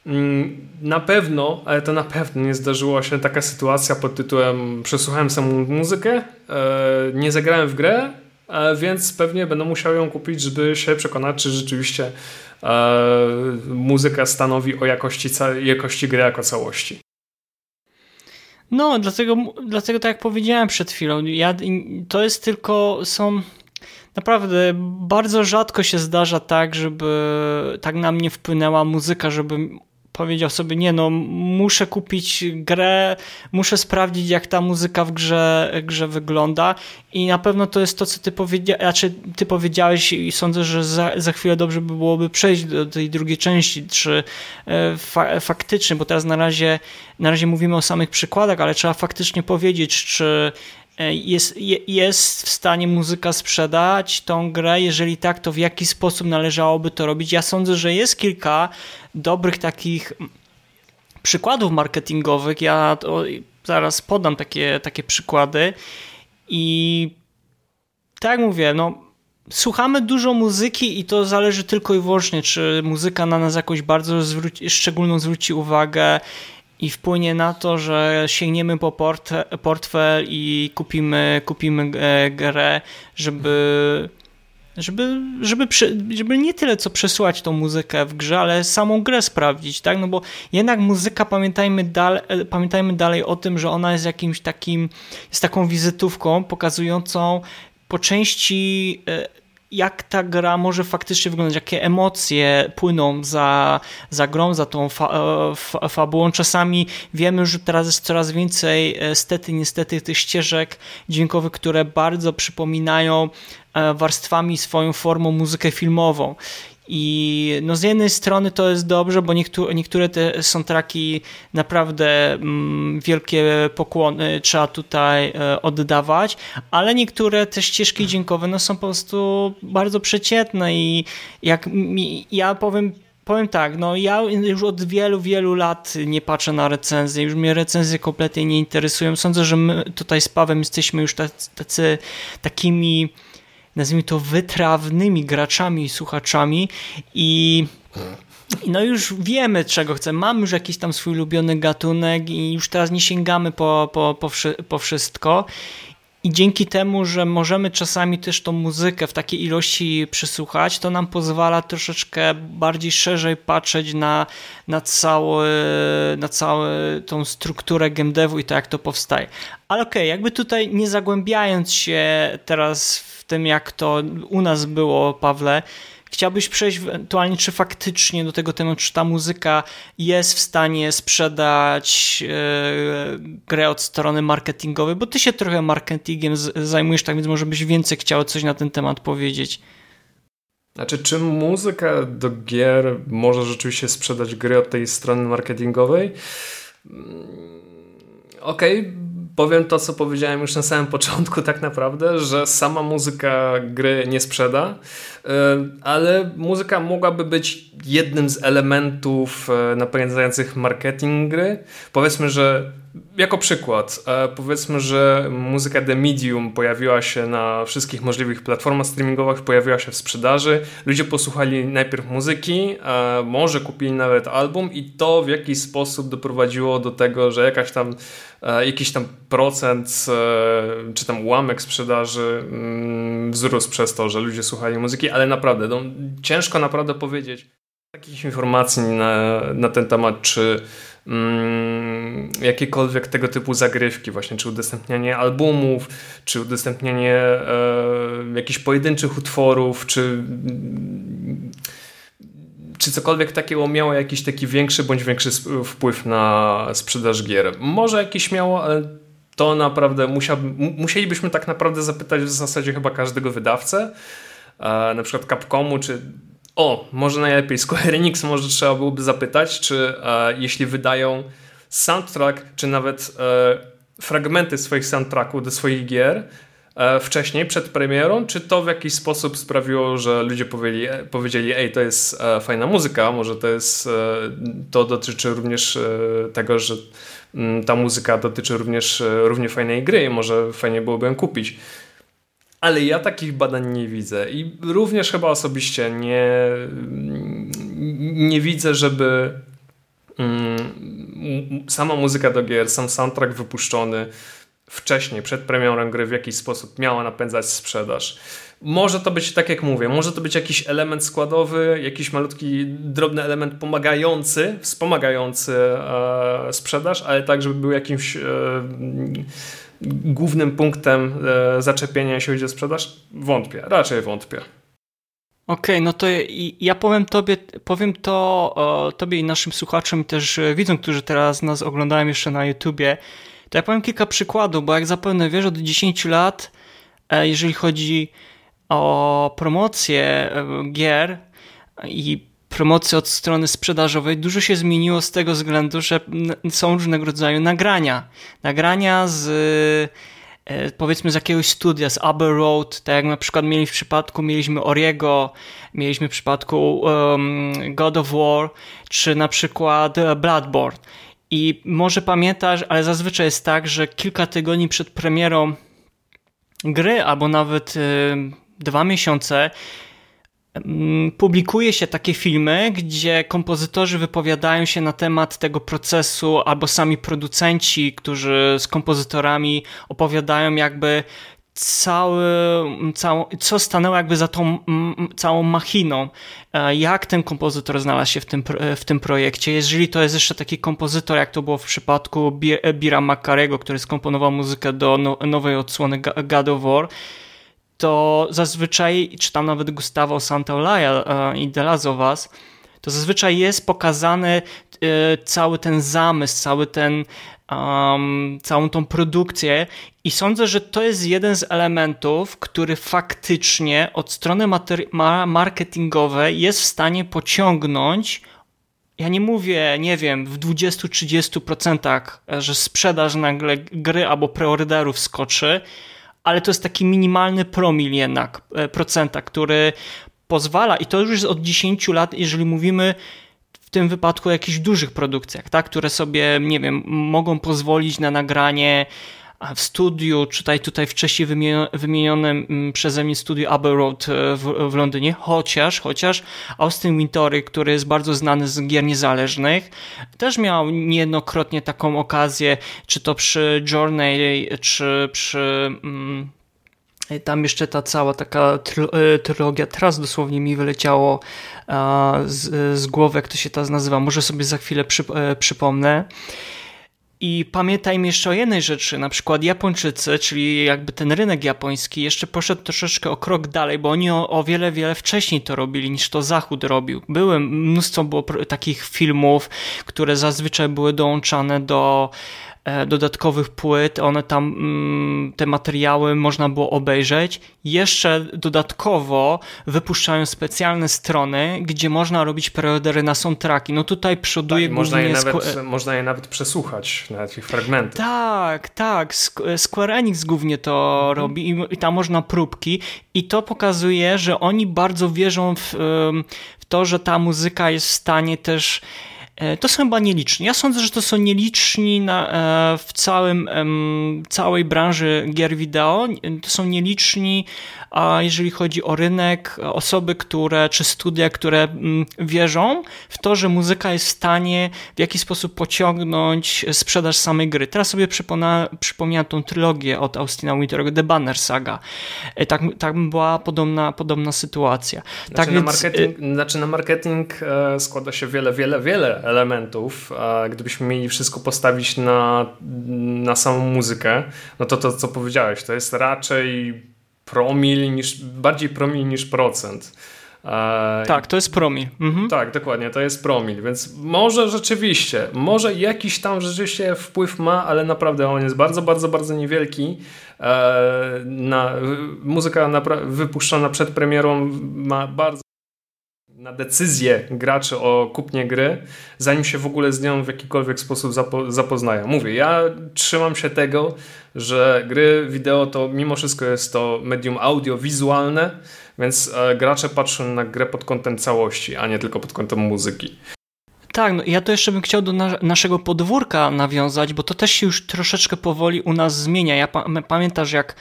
Mm, na pewno, ale to na pewno nie zdarzyła się taka sytuacja pod tytułem przesłuchałem samą muzykę, e, nie zagrałem w grę, e, więc pewnie będę musiał ją kupić, żeby się przekonać, czy rzeczywiście muzyka stanowi o jakości, jakości gry jako całości. No, dlatego, dlatego tak jak powiedziałem przed chwilą, ja, to jest tylko, są naprawdę bardzo rzadko się zdarza tak, żeby tak na mnie wpłynęła muzyka, żeby powiedział sobie, nie no, muszę kupić grę, muszę sprawdzić jak ta muzyka w grze, grze wygląda. I na pewno to jest to, co ty, powiedzia znaczy, ty powiedziałeś i sądzę, że za, za chwilę dobrze by byłoby przejść do tej drugiej części, czy e, fa faktycznie, bo teraz na razie, na razie mówimy o samych przykładach, ale trzeba faktycznie powiedzieć, czy jest, jest w stanie muzyka sprzedać tą grę? Jeżeli tak, to w jaki sposób należałoby to robić? Ja sądzę, że jest kilka dobrych takich przykładów marketingowych. Ja zaraz podam takie, takie przykłady i tak mówię, no słuchamy dużo muzyki i to zależy tylko i wyłącznie, czy muzyka na nas jakoś bardzo zwróci, szczególną zwróci uwagę i wpłynie na to, że sięgniemy po port, portfel i kupimy, kupimy e, grę, żeby żeby, żeby, żeby nie tyle co przesłać tą muzykę w grze, ale samą grę sprawdzić, tak? No bo jednak muzyka, pamiętajmy, dal, pamiętajmy dalej o tym, że ona jest jakimś takim, jest taką wizytówką pokazującą po części e, jak ta gra może faktycznie wyglądać, jakie emocje płyną za, za grą, za tą fa, e, fa, fabułą. Czasami wiemy, że teraz jest coraz więcej e, stety, niestety tych ścieżek dźwiękowych, które bardzo przypominają e, warstwami swoją formą muzykę filmową. I no z jednej strony to jest dobrze, bo niektóre, niektóre te soundtracki naprawdę mm, wielkie pokłony trzeba tutaj e, oddawać, ale niektóre te ścieżki dźwiękowe no są po prostu bardzo przeciętne i jak mi, ja powiem powiem tak, no ja już od wielu, wielu lat nie patrzę na recenzje, już mnie recenzje kompletnie nie interesują. Sądzę, że my tutaj z Pawem jesteśmy już tacy, tacy takimi nazwijmy to, wytrawnymi graczami i słuchaczami i no już wiemy, czego chcemy. Mamy już jakiś tam swój ulubiony gatunek i już teraz nie sięgamy po, po, po, po wszystko. I dzięki temu, że możemy czasami też tą muzykę w takiej ilości przysłuchać, to nam pozwala troszeczkę bardziej szerzej patrzeć na, na, cały, na całą tą strukturę game devu i to, jak to powstaje. Ale okej, okay, jakby tutaj nie zagłębiając się teraz w tym, jak to u nas było, Pawle, Chciałbyś przejść ewentualnie, czy faktycznie do tego tematu, czy ta muzyka jest w stanie sprzedać yy, grę od strony marketingowej, bo ty się trochę marketingiem zajmujesz, tak więc może byś więcej chciał coś na ten temat powiedzieć. Znaczy, czy muzyka do gier może rzeczywiście sprzedać gry od tej strony marketingowej? Mm, okej, okay powiem to, co powiedziałem już na samym początku, tak naprawdę, że sama muzyka gry nie sprzeda, e, ale muzyka mogłaby być jednym z elementów e, napędzających marketing gry. Powiedzmy, że jako przykład, e, powiedzmy, że muzyka The Medium pojawiła się na wszystkich możliwych platformach streamingowych, pojawiła się w sprzedaży. Ludzie posłuchali najpierw muzyki, może kupili nawet album, i to w jakiś sposób doprowadziło do tego, że jakaś tam, e, jakiś tam procent e, czy tam ułamek sprzedaży mm, wzrósł przez to, że ludzie słuchali muzyki, ale naprawdę, no, ciężko naprawdę powiedzieć takich informacji na, na ten temat, czy mm, jakiekolwiek tego typu zagrywki, właśnie czy udostępnianie albumów, czy udostępnianie e, jakichś pojedynczych utworów, czy czy cokolwiek takiego miało jakiś taki większy bądź większy wpływ na sprzedaż gier. Może jakiś miało, ale to naprawdę musielibyśmy tak naprawdę zapytać w zasadzie chyba każdego wydawcę, e, na przykład Capcomu, czy o, może najlepiej Square Enix może trzeba byłoby zapytać, czy e, jeśli wydają soundtrack, czy nawet e, fragmenty swoich soundtracków do swoich gier e, wcześniej, przed premierą, czy to w jakiś sposób sprawiło, że ludzie powiedzieli, e, powiedzieli ej, to jest e, fajna muzyka, może to jest, to dotyczy również tego, że mm, ta muzyka dotyczy również równie fajnej gry i może fajnie byłoby ją kupić. Ale ja takich badań nie widzę i również chyba osobiście nie, nie widzę, żeby mm, sama muzyka do gier, sam soundtrack wypuszczony wcześniej, przed premierą gry w jakiś sposób miała napędzać sprzedaż. Może to być, tak jak mówię, może to być jakiś element składowy, jakiś malutki, drobny element pomagający, wspomagający e, sprzedaż, ale tak, żeby był jakimś e, głównym punktem e, zaczepienia, jeśli chodzi o sprzedaż? Wątpię, raczej wątpię. Okej, okay, no to ja powiem tobie, powiem to tobie i naszym słuchaczom, też widzom, którzy teraz nas oglądają jeszcze na YouTubie, to ja powiem kilka przykładów, bo jak zapewne wiesz, od 10 lat, e, jeżeli chodzi o promocję e, gier i promocję od strony sprzedażowej, dużo się zmieniło z tego względu, że są różnego rodzaju nagrania. Nagrania z e, powiedzmy z jakiegoś studia, z Abbey Road, tak jak na przykład mieli w przypadku, mieliśmy Oriego, mieliśmy w przypadku um, God of War, czy na przykład Bloodborne. I może pamiętasz, ale zazwyczaj jest tak, że kilka tygodni przed premierą gry, albo nawet y, dwa miesiące, publikuje się takie filmy, gdzie kompozytorzy wypowiadają się na temat tego procesu, albo sami producenci, którzy z kompozytorami opowiadają jakby cały, całą, co stanęło jakby za tą całą machiną, e, jak ten kompozytor znalazł się w tym, w tym projekcie. Jeżeli to jest jeszcze taki kompozytor, jak to było w przypadku Bira Makarego, który skomponował muzykę do no, nowej odsłony God of War, to zazwyczaj, czy tam nawet Gustavo Santaolalla e, i De Las Ovas, to zazwyczaj jest pokazany e, cały ten zamysł, cały ten, um, całą tą produkcję i sądzę, że to jest jeden z elementów, który faktycznie od strony marketingowej jest w stanie pociągnąć ja nie mówię, nie wiem, w 20-30%, że sprzedaż nagle gry albo preorderów skoczy, ale to jest taki minimalny promil jednak e, procenta, który pozwala, i to już jest od 10 lat, jeżeli mówimy w tym wypadku o jakichś dużych produkcjach, tak, które sobie, nie wiem, mogą pozwolić na nagranie w studiu, czytaj tutaj wcześniej wymienionym mm, przeze mnie studiu Abbey Road e, w, w, Londynie, chociaż, chociaż Austin Wintory, który jest bardzo znany z gier niezależnych, też miał niejednokrotnie taką okazję, czy to przy Journey, czy przy... Mm, tam jeszcze ta cała taka e, trylogia, teraz dosłownie mi wyleciało z, z głowy, jak to się teraz nazywa, może sobie za chwilę przy, e, przypomnę. I pamiętajmy jeszcze o jednej rzeczy, na przykład Japończycy, czyli jakby ten rynek japoński jeszcze poszedł troszeczkę o krok dalej, bo oni o, o wiele, wiele wcześniej to robili niż to Zachód robił. Były, mnóstwo było takich filmów, które zazwyczaj były dołączane do dodatkowych płyt, one tam, mm, te materiały można było obejrzeć. Jeszcze dodatkowo wypuszczają specjalne strony, gdzie można robić preordery na soundtracki. No tutaj przoduje tak, można je, nawet, można je nawet przesłuchać, nawet ich fragmenty. Tak, tak. Square Enix głównie to mhm. robi i, i tam można próbki i to pokazuje, że oni bardzo wierzą w, w to, że ta muzyka jest w stanie też E, to są chyba nieliczni. Ja sądzę, że to są nieliczni na, e, w całym, całej branży gier wideo. To są nieliczni, a jeżeli chodzi o rynek, osoby, które, czy studia, które mm, wierzą w to, że muzyka jest w stanie w jakiś sposób pociągnąć sprzedaż samej gry. Teraz sobie przypomina, przypomniałem tą trylogię od Austina Winterego, The Banner Saga. E, tak, tak była podobna, podobna sytuacja. Znaczy, tak na więc... marketing, znaczy na marketing składa się wiele, wiele, wiele elementów, a gdybyśmy mieli wszystko postawić na, na samą muzykę, no to to, co powiedziałeś, to jest raczej promil niż, bardziej promil niż procent. E, tak, to jest promil. Mhm. Tak, dokładnie, to jest promil, więc może rzeczywiście, może jakiś tam rzeczywiście wpływ ma, ale naprawdę on jest bardzo, bardzo, bardzo niewielki. E, na, muzyka wypuszczona przed premierą ma bardzo na decyzję graczy o kupnie gry, zanim się w ogóle z nią w jakikolwiek sposób zapo zapoznają. Mówię, ja trzymam się tego, że gry wideo to mimo wszystko jest to medium audiowizualne, więc e, gracze patrzą na grę pod kątem całości, a nie tylko pod kątem muzyki. Tak, no ja to jeszcze bym chciał do na naszego podwórka nawiązać, bo to też się już troszeczkę powoli u nas zmienia. Ja pa pamiętasz, jak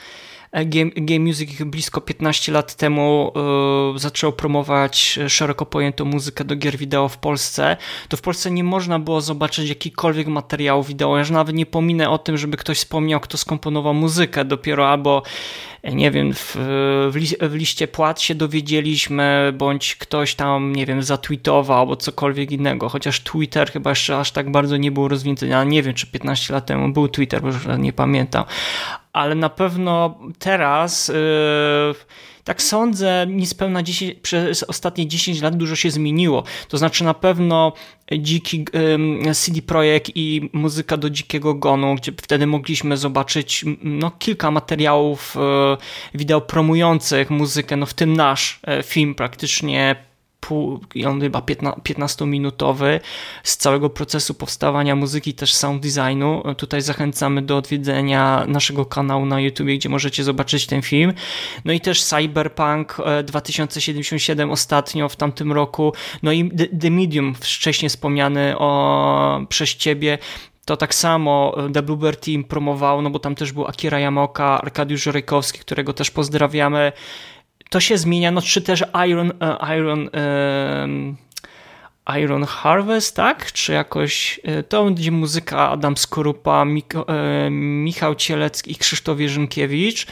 Game, Game Music blisko 15 lat temu y, zaczął promować szeroko pojętą muzykę do gier wideo w Polsce, to w Polsce nie można było zobaczyć jakikolwiek materiału wideo. Ja już nawet nie pominę o tym, żeby ktoś wspomniał, kto skomponował muzykę. Dopiero albo nie wiem, w, w, li, w liście płat się dowiedzieliśmy, bądź ktoś tam, nie wiem, zatweetował, albo cokolwiek innego, chociaż Twitter chyba jeszcze aż tak bardzo nie był rozwinięty, ja nie wiem, czy 15 lat temu był Twitter, bo już nie pamiętam, ale na pewno teraz... Yy, tak sądzę, niespełna 10, przez ostatnie 10 lat dużo się zmieniło. To znaczy na pewno dziki CD Projekt i muzyka do Dzikiego Gonu, gdzie wtedy mogliśmy zobaczyć no, kilka materiałów e, wideo promujących muzykę, no w tym nasz e, film praktycznie pół, on chyba 15-minutowy z całego procesu powstawania muzyki, też sound designu. Tutaj zachęcamy do odwiedzenia naszego kanału na YouTube, gdzie możecie zobaczyć ten film. No i też Cyberpunk 2077 e, ostatnio w tamtym roku. No i The Medium, wcześniej wspomniany o, przez ciebie, to tak samo e, The Bluebird Team promował, no bo tam też był Akira Yamoka, Arkadiusz Żorejkowski, którego też pozdrawiamy to się zmienia, no czy też Iron, e, Iron, Iron Harvest, tak? Czy jakoś, e, to będzie muzyka Adam Skorupa, e, Michał Cielecki i Krzysztof Jerzynkiewicz.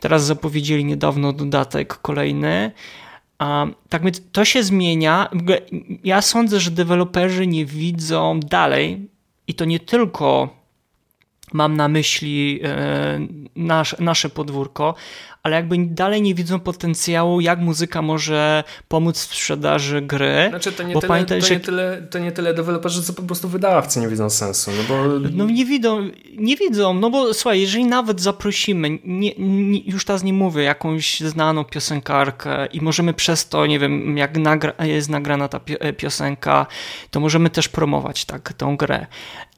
Teraz zapowiedzieli niedawno dodatek kolejny. Tak więc to się zmienia. Ja sądzę, że deweloperzy nie widzą dalej i to nie tylko mam na myśli nasz, nasze podwórko, ale jakby dalej nie widzą potencjału, jak muzyka może pomóc w sprzedaży gry. Znaczy to nie, tyle, pamiętaj, to, że... nie tyle, to nie tyle deweloperzy, co po prostu wydawcy nie widzą sensu. No, bo... no nie widzą, nie widzą, no bo słuchaj, jeżeli nawet zaprosimy, nie, nie, już teraz nie mówię, jakąś znaną piosenkarkę i możemy przez to, nie wiem, jak nagra, jest nagrana ta piosenka, to możemy też promować tak tą grę.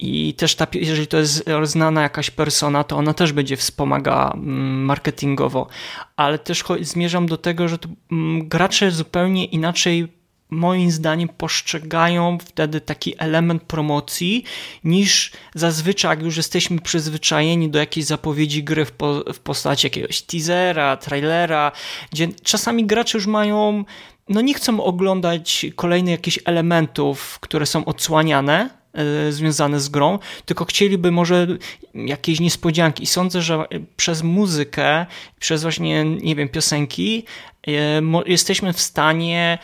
I też ta, jeżeli to jest znana jakaś persona, to ona też będzie wspomagała mm, marketingowo. Ale też zmierzam do tego, że mm, gracze zupełnie inaczej moim zdaniem postrzegają wtedy taki element promocji niż zazwyczaj, jak już jesteśmy przyzwyczajeni do jakiejś zapowiedzi gry w, po, w postaci jakiegoś teasera, trailera, gdzie czasami gracze już mają, no nie chcą oglądać kolejnych jakichś elementów, które są odsłaniane, związane z grą, tylko chcieliby może jakieś niespodzianki. I sądzę, że przez muzykę, przez właśnie, nie wiem, piosenki, e, jesteśmy w stanie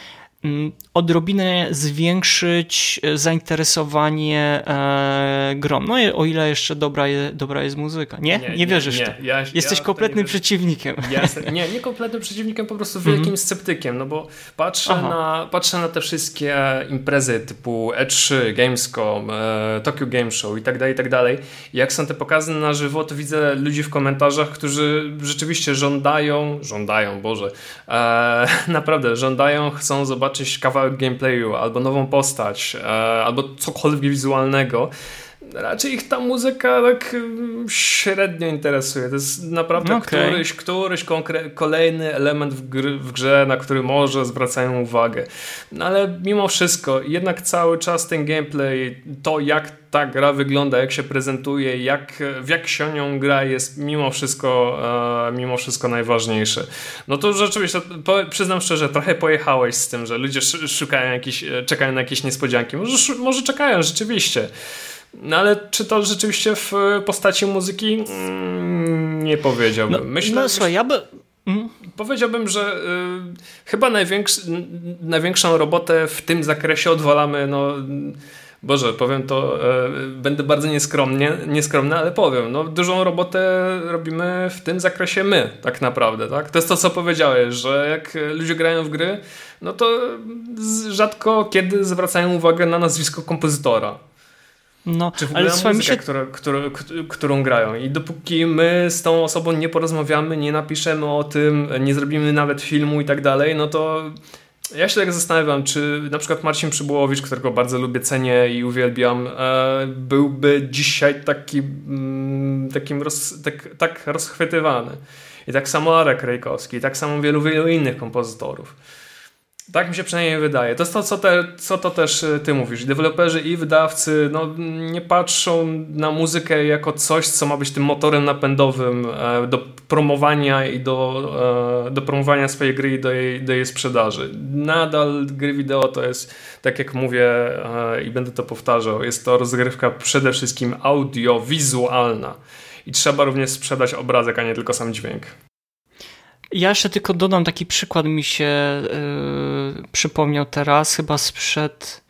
odrobinę zwiększyć e, zainteresowanie e, grom. No o ile jeszcze dobra, je, dobra jest muzyka. Nie? Nie, nie wierzysz nie, nie. Ja, Jesteś ja kompletnym przeciwnikiem. Ja <laughs> nie, nie kompletnym przeciwnikiem, po prostu wielkim mm -hmm. sceptykiem, no bo patrzę na, patrzę na te wszystkie imprezy typu E3, Gamescom, e, Tokyo Game Show i tak dalej, i tak dalej. Jak są te pokazy na żywo, to widzę ludzi w komentarzach, którzy rzeczywiście żądają, żądają, Boże, e, <laughs> naprawdę żądają, chcą zobaczyć zobaczyć kawałek gameplayu, albo nową postać, e, albo cokolwiek wizualnego, raczej ich ta muzyka tak mm, średnio interesuje. To jest naprawdę okay. któryś, któryś kolejny element w, gry, w, grze, na który może zwracają uwagę. No ale mimo wszystko, jednak cały czas ten gameplay, to jak ta gra wygląda, jak się prezentuje, jak, w jak się nią gra jest mimo wszystko, e, mimo wszystko najważniejsze. No to rzeczywiście, po, przyznam szczerze, trochę pojechałeś z tym, że ludzie szukają jakiś, e, czekają na jakieś niespodzianki. Może, może czekają rzeczywiście. No ale czy to rzeczywiście w postaci muzyki? Mm, nie powiedziałbym. No, Myślę, no słuchaj, ja by... Mm. Powiedziałbym, że y, chyba największ, największą robotę w tym zakresie odwalamy no, Boże, powiem to, e, będę bardzo nieskromnie, nieskromny, ale powiem, no dużą robotę robimy w tym zakresie my, tak naprawdę, tak? To jest to, co powiedziałeś, że jak ludzie grają w gry, no to rzadko kiedy zwracają uwagę na nazwisko kompozytora. No, Czy w ogóle ale muzykę, się... która, która, którą grają. I dopóki my z tą osobą nie porozmawiamy, nie napiszemy o tym, nie zrobimy nawet filmu i tak dalej, no to ja się tak zastanawiam, czy na przykład Marcin Przybułowicz, którego bardzo lubię, cenię i uwielbiam, e, byłby dzisiaj taki, mm, takim roz, tak, tak rozchwytywany. I tak samo Arek Rejkowski, i tak samo wielu, wielu innych kompozytorów. Tak mi się przynajmniej wydaje. To jest to, co, te, co to też e, ty mówisz. Deweloperzy i wydawcy no, nie patrzą na muzykę jako coś, co ma być tym motorem napędowym e, do promowania i do, e, do promowania swojej gry i do jej, do jej sprzedaży. Nadal gry wideo to jest, tak jak mówię i będę to powtarzał, jest to rozgrywka przede wszystkim audiowizualna. I trzeba również sprzedać obrazek, a nie tylko sam dźwięk. Ja jeszcze tylko dodam taki przykład mi się yy, przypomniał teraz, chyba sprzed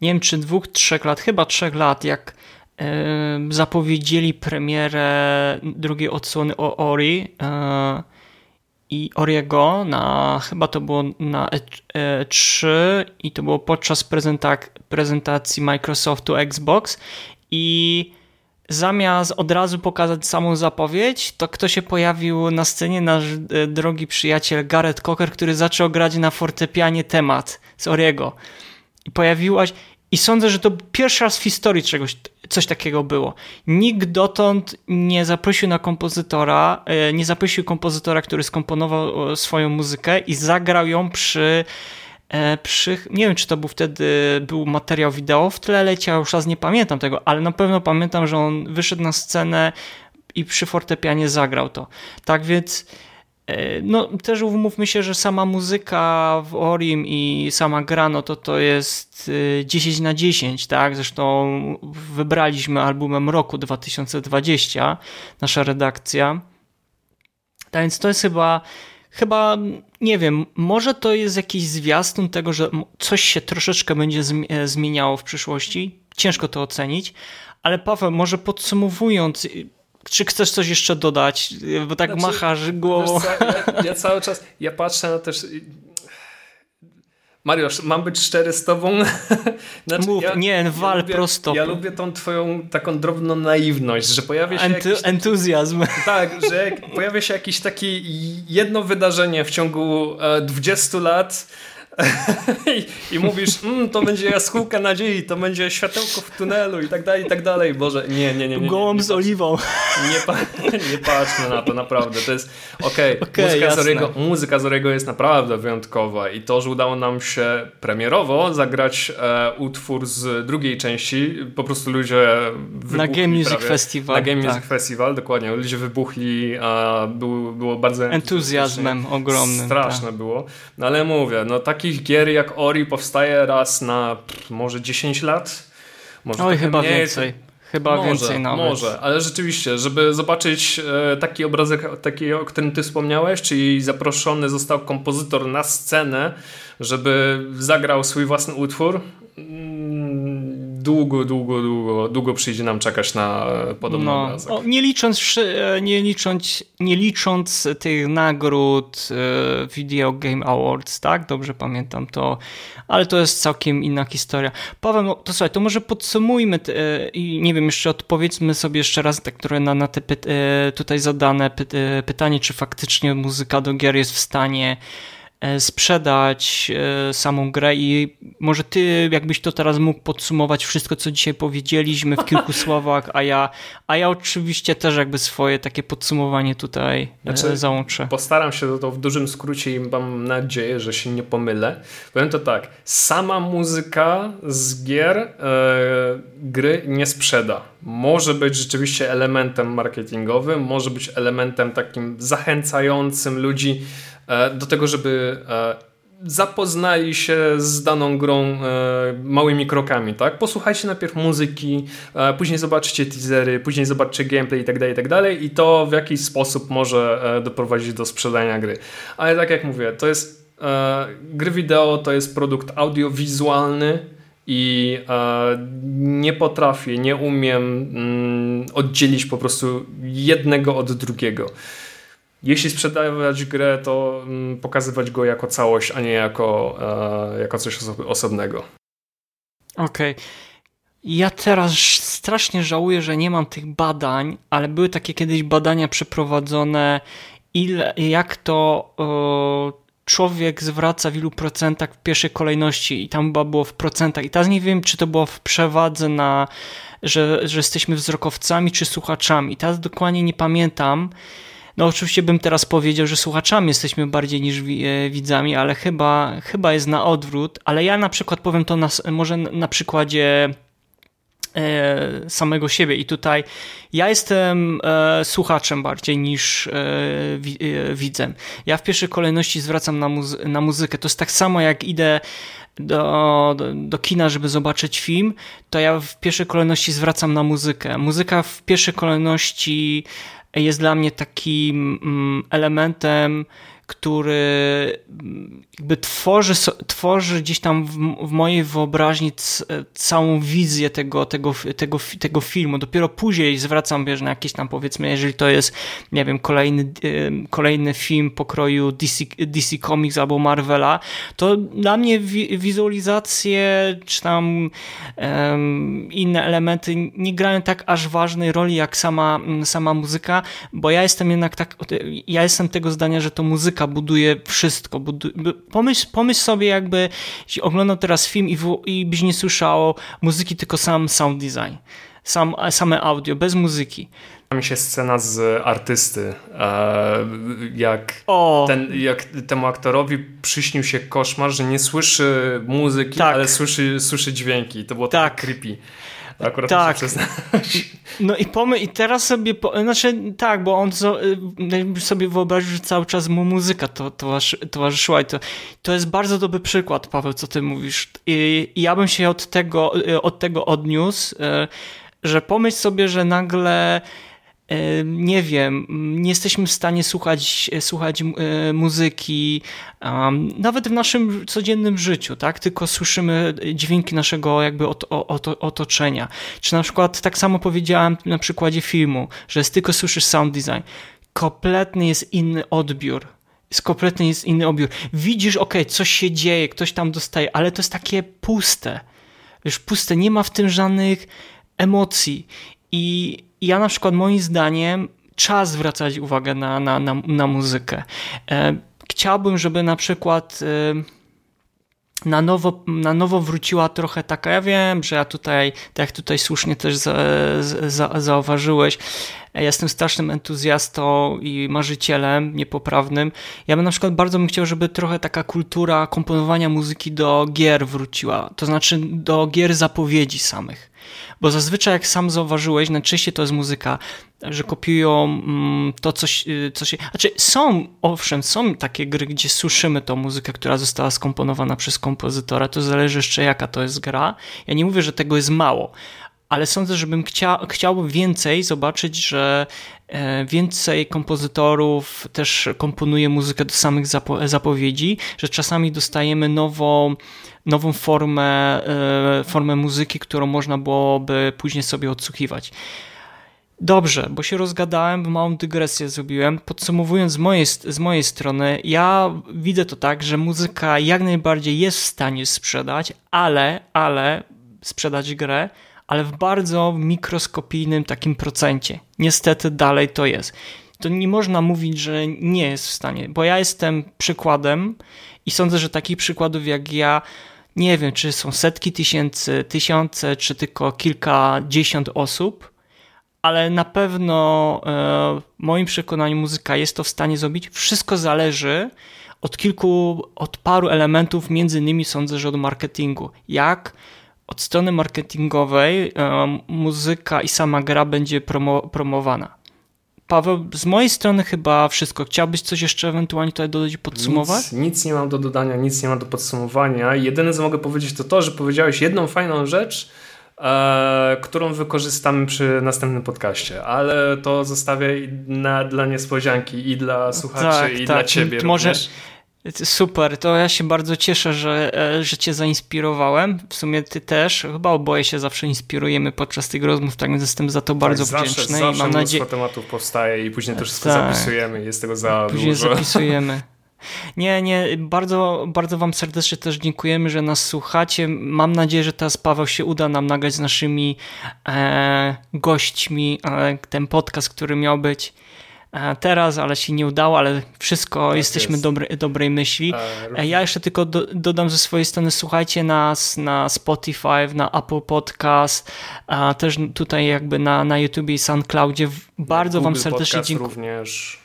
nie wiem czy dwóch, trzech lat, chyba trzech lat, jak yy, zapowiedzieli premierę drugiej odsłony o Ori yy, i Oriego na, chyba to było na E3 e i to było podczas prezentacji Microsoftu Xbox i zamiast od razu pokazać samą zapowiedź, to kto się pojawił na scenie, nasz e, drogi przyjaciel Gareth Cocker, który zaczął grać na fortepianie temat z Oriego. I pojawiłaś. I sądzę, że to pierwszy raz w historii czegoś, coś takiego było. Nikt dotąd nie zaprosił na kompozytora, e, nie zaprosił kompozytora, który skomponował swoją muzykę i zagrał ją przy E, przy, nie wiem, czy to był wtedy był materiał wideo w tle leciał, już raz nie pamiętam tego, ale na pewno pamiętam, że on wyszedł na scenę i przy fortepianie zagrał to. Tak więc e, no też umówmy się, że sama muzyka w Orim i sama gra, no to to jest 10 e, na 10, tak? Zresztą wybraliśmy albumem roku 2020, nasza redakcja. Tak więc to jest chyba chyba, nie wiem, może to jest jakiś zwiastun tego, że coś się troszeczkę będzie e, zmieniało w przyszłości. Ciężko to ocenić, ale Paweł, może podsumowując, y, czy chcesz coś jeszcze dodać? Bo tak znaczy, machasz głową. Co, ja, ja, cały czas, ja patrzę na też Mariusz, mam być szczery z tobą? <laughs> znaczy, Mów, ja, nie, wal ja lubię, prosto. Ja lubię tą twoją taką drobną naiwność, że pojawia się Entu, jakiś, Entuzjazm. <laughs> Tak, że pojawia się jakieś takie jedno wydarzenie w ciągu 20 e, lat, <laughs> I, I, mówisz, mm, to będzie jaskółka nadziei, to będzie światełko w tunelu i tak dalej, i tak dalej. Boże, nie, nie, nie. nie, Gołąb z oliwą. Nie, pa, <laughs> nie patrzmy na to, naprawdę. To jest, okej, okay, okay, muzyka, Zorego, muzyka Zorego jest naprawdę wyjątkowa i to, że udało nam się premierowo zagrać e, utwór z drugiej części, po prostu ludzie Na Game Music prawie, Festival. Na Game tak. Music Festival, dokładnie. Ludzie wybuchli, a było, było bardzo... Entuzjazmem ogromnym. Straszne tak. było. No ale mówię, no taki takich gier jak Ori powstaje raz na pff, może 10 lat. Może Oj, chyba mniej. więcej. Chyba może, więcej nawet. Może, ale rzeczywiście, żeby zobaczyć e, taki obrazek, taki, o którym ty wspomniałeś, czyli zaproszony został kompozytor na scenę, żeby zagrał swój własny utwór, długo, długo, długo, długo przyjdzie nam czekać na podobny no, obrazek. O, nie, licząc, e, nie, licząc, nie licząc tych nagród e, Video Game Awards, tak? Dobrze pamiętam to, ale to jest całkiem inna historia. Paweł, no, to słuchaj, to może podsumujmy e, i nie wiem, jeszcze odpowiedzmy sobie jeszcze raz, tak, które na, na te tutaj zadane py, pytanie, czy faktycznie muzyka do gier jest w stanie E, sprzedać e, samą grę i może ty jakbyś to teraz mógł podsumować wszystko, co dzisiaj powiedzieliśmy w kilku <laughs> słowach, a ja, a ja oczywiście też jakby swoje takie podsumowanie tutaj e, znaczy, załączę. Postaram się to w dużym skrócie i mam nadzieję, że się nie pomylę. Powiem to tak, sama muzyka z gier e, gry nie sprzeda. Może być rzeczywiście elementem marketingowym, może być elementem takim zachęcającym ludzi E, do tego, żeby e, zapoznali się z daną grą e, małymi krokami, tak? Posłuchajcie najpierw muzyki, później zobaczcie teasery, później zobaczcie gameplay i tak dalej, i tak i to w jakiś sposób może doprowadzić do sprzedania gry. Ale tak jak mówię, to jest gry wideo to jest produkt audiowizualny i e, nie potrafię, nie umiem mm, oddzielić po prostu jednego od drugiego. Jeśli sprzedawać grę, to mm, pokazywać go jako całość, a nie jako, e, jako coś osobnego. Okej. Okay. Ja teraz strasznie żałuję, że nie mam tych badań, ale były takie kiedyś badania przeprowadzone, ile, jak to człowiek zwraca w ilu procentach w pierwszej kolejności i tam chyba było w procentach i teraz nie wiem, czy to było w przewadze na, że, że jesteśmy wzrokowcami czy słuchaczami. I teraz dokładnie nie pamiętam. No oczywiście bym teraz powiedział, że słuchaczami jesteśmy bardziej niż e, widzami, ale chyba, chyba jest na odwrót. Ale ja na przykład powiem to na, może na przykładzie E, samego siebie. I tutaj ja jestem e, słuchaczem bardziej niż widzem. Ja w pierwszej kolejności zwracam na, muzy na muzykę. To jest tak samo jak idę do, do, do, kina, żeby zobaczyć film, to ja w pierwszej kolejności zwracam na muzykę. Muzyka w pierwszej kolejności jest dla mnie takim mm, elementem który mm, jakby tworzy, tworzy gdzieś tam w, w mojej wyobraźni całą wizję tego, tego, tego, tego filmu. Dopiero później zwracam wiesz, na jakieś tam powiedzmy, jeżeli to jest, nie wiem, kolejny, kolejny film pokroju DC, DC Comics albo Marvela, to dla mnie wi wizualizacje czy tam um, inne elementy nie grają tak aż ważnej roli jak sama, sama muzyka, bo ja jestem jednak tak, ja jestem tego zdania, że to muzyka muzyka buduje wszystko. pomyśl, pomyśl sobie, jakby oglądał teraz film i, w, i byś nie słyszał muzyki, tylko sam sound design. Sam, same audio, bez muzyki. Mi się scena z artysty, e, jak, ten, jak temu aktorowi przyśnił się koszmar, że nie słyszy muzyki, tak. ale słyszy, słyszy dźwięki. To było tak creepy. Akurat tak. <laughs> No i pomy i teraz sobie, po, znaczy tak, bo on y, sobie wyobraził, że cały czas mu muzyka to, towarzyszyła i to, to jest bardzo dobry przykład, Paweł, co ty mówisz. I, i ja bym się od tego, y, od tego odniósł, y, że pomyśl sobie, że nagle nie wiem, nie jesteśmy w stanie słuchać, słuchać e, muzyki, nawet w naszym codziennym życiu, tak? Tylko słyszymy dźwięki naszego jakby otoczenia. Czy na przykład tak samo powiedziałem na przykładzie filmu, że tylko słyszysz sound design. Kompletnie jest inny odbiór. Jest jest inny odbiór. Widzisz, ok, coś się dzieje, ktoś tam dostaje, ale to jest takie puste. Wiesz, puste, nie ma w tym żadnych emocji. I ja na przykład moim zdaniem czas zwracać uwagę na, na, na, na muzykę. E, chciałbym, żeby na przykład e, na nowo, na nowo wróciła trochę taka, ja wiem, że ja tutaj, tak jak tutaj słusznie też za, za, zauważyłeś, ja jestem strasznym entuzjastą i marzycielem niepoprawnym. Ja bym na przykład bardzo bym chciał, żeby trochę taka kultura komponowania muzyki do gier wróciła, to znaczy do gier zapowiedzi samych. Bo zazwyczaj, jak sam zauważyłeś, najczęściej to jest muzyka, że kopiują mm, to, coś, y, co się. Znaczy, są, owszem, są takie gry, gdzie słyszymy tą muzykę, która została skomponowana przez kompozytora. To zależy jeszcze, jaka to jest gra. Ja nie mówię, że tego jest mało, ale sądzę, żebym chcia, chciał więcej zobaczyć, że e, więcej kompozytorów też komponuje muzykę do samych zapo zapowiedzi, że czasami dostajemy nową, nową formę, e, formę muzyki, którą można byłoby później sobie odsłuchiwać. Dobrze, bo się rozgadałem, małą dygresję zrobiłem. Podsumowując z mojej, z mojej strony, ja widzę to tak, że muzyka jak najbardziej jest w stanie sprzedać, ale, ale sprzedać grę, ale w bardzo mikroskopijnym takim procencie. Niestety dalej to jest. To nie można mówić, że nie jest w stanie, bo ja jestem przykładem i sądzę, że takich przykładów jak ja, nie wiem, czy są setki tysięcy, tysiące, czy tylko kilkadziesiąt osób, ale na pewno e, w moim przekonaniu muzyka jest to w stanie zrobić. Wszystko zależy od kilku, od paru elementów, między innymi sądzę, że od marketingu. Jak od strony marketingowej muzyka i sama gra będzie promo promowana. Paweł, z mojej strony chyba wszystko. Chciałbyś coś jeszcze ewentualnie tutaj dodać i podsumować? Nic, nic, nie mam do dodania, nic nie mam do podsumowania. Jedyne co mogę powiedzieć to to, że powiedziałeś jedną fajną rzecz, e, którą wykorzystamy przy następnym podcaście, ale to zostawię na, dla niespodzianki i dla słuchaczy tak, i tak. dla ciebie Może, również Super, to ja się bardzo cieszę, że, e, że cię zainspirowałem. W sumie ty też. Chyba oboje się zawsze inspirujemy podczas tych rozmów, tak więc jestem za to tak, bardzo zawsze, wdzięczny. Zawsze i mam nadzieję... tematów powstaje i później to wszystko tak. zapisujemy. Jest tego za później dużo. zapisujemy. <laughs> Nie, nie, bardzo, bardzo Wam serdecznie też dziękujemy, że nas słuchacie. Mam nadzieję, że teraz Paweł się uda nam nagrać z naszymi e, gośćmi e, ten podcast, który miał być teraz, ale się nie udało, ale wszystko, tak jesteśmy jest. dobrej myśli. E, ja jeszcze tylko do, dodam ze swojej strony, słuchajcie nas na Spotify, na Apple Podcast, a też tutaj jakby na, na YouTube i SoundCloudzie. Bardzo Wam serdecznie dziękuję. również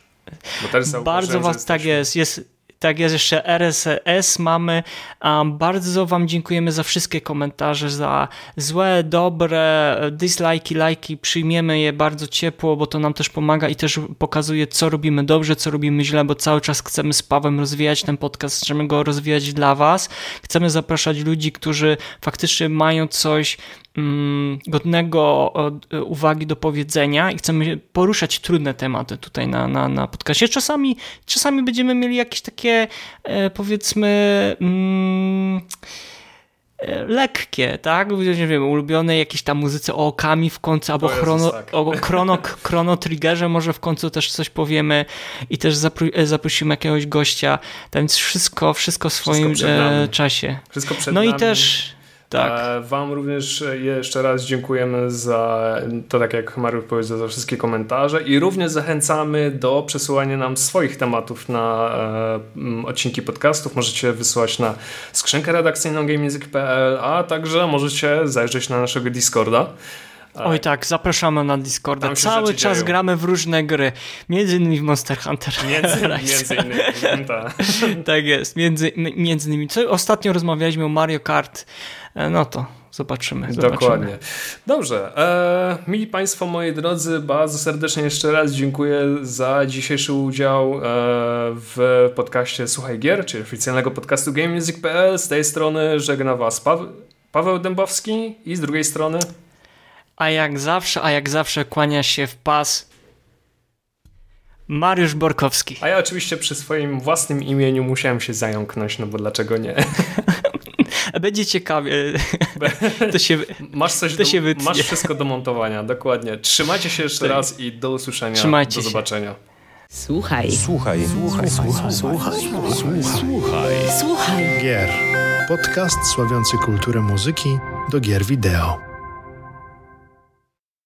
bardzo was tak jest. jest tak jest, jeszcze RSS mamy. Um, bardzo Wam dziękujemy za wszystkie komentarze, za złe, dobre, dislajki, lajki. Przyjmiemy je bardzo ciepło, bo to nam też pomaga i też pokazuje, co robimy dobrze, co robimy źle, bo cały czas chcemy z Pawem rozwijać ten podcast, chcemy go rozwijać dla Was. Chcemy zapraszać ludzi, którzy faktycznie mają coś godnego uwagi do powiedzenia i chcemy poruszać trudne tematy tutaj na, na, na podcastie. Czasami, czasami będziemy mieli jakieś takie e, powiedzmy mm, e, lekkie, tak? Nie wiem, ulubione jakieś tam muzyce o okami w końcu, albo chrono, tak. o chrono, chrono triggerze może w końcu też coś powiemy i też zapro, e, zaprosimy jakiegoś gościa, więc wszystko, wszystko w swoim wszystko czasie. Wszystko przed no nami. i też tak. E, wam również jeszcze raz dziękujemy za to, tak jak Mariusz powiedział, za wszystkie komentarze i również zachęcamy do przesyłania nam swoich tematów na e, odcinki podcastów. Możecie wysłać na skrzynkę redakcyjną gamemusic.pl, a także możecie zajrzeć na naszego Discorda. Oj tak, zapraszamy na Discorda. Cały czas dzieją. gramy w różne gry. Między innymi w Monster Hunter. Między, <laughs> między innymi. tak. <laughs> tak jest, między, między innymi. Co, ostatnio rozmawialiśmy o Mario Kart. E, no to zobaczymy. zobaczymy. Dokładnie. Dobrze. E, mili Państwo, moi drodzy, bardzo serdecznie jeszcze raz dziękuję za dzisiejszy udział e, w podcaście Słuchaj Gier, czyli oficjalnego podcastu GameMusic.pl. Z tej strony żegna Was Paweł Dębowski i z drugiej strony a jak zawsze, a jak zawsze kłania się w pas Mariusz Borkowski. A ja oczywiście przy swoim własnym imieniu musiałem się zająknąć, no bo dlaczego nie? <laughs> Będzie ciekawie. To się, masz coś to do, się wytnie. Masz wszystko do montowania, dokładnie. Trzymajcie się jeszcze raz i do usłyszenia. Trzymajcie do zobaczenia. Słuchaj. Słuchaj. Słuchaj. Słuchaj. Słuchaj. Słuchaj. Słuchaj. Słuchaj. Gier. Podcast sławiący kulturę muzyki do gier wideo.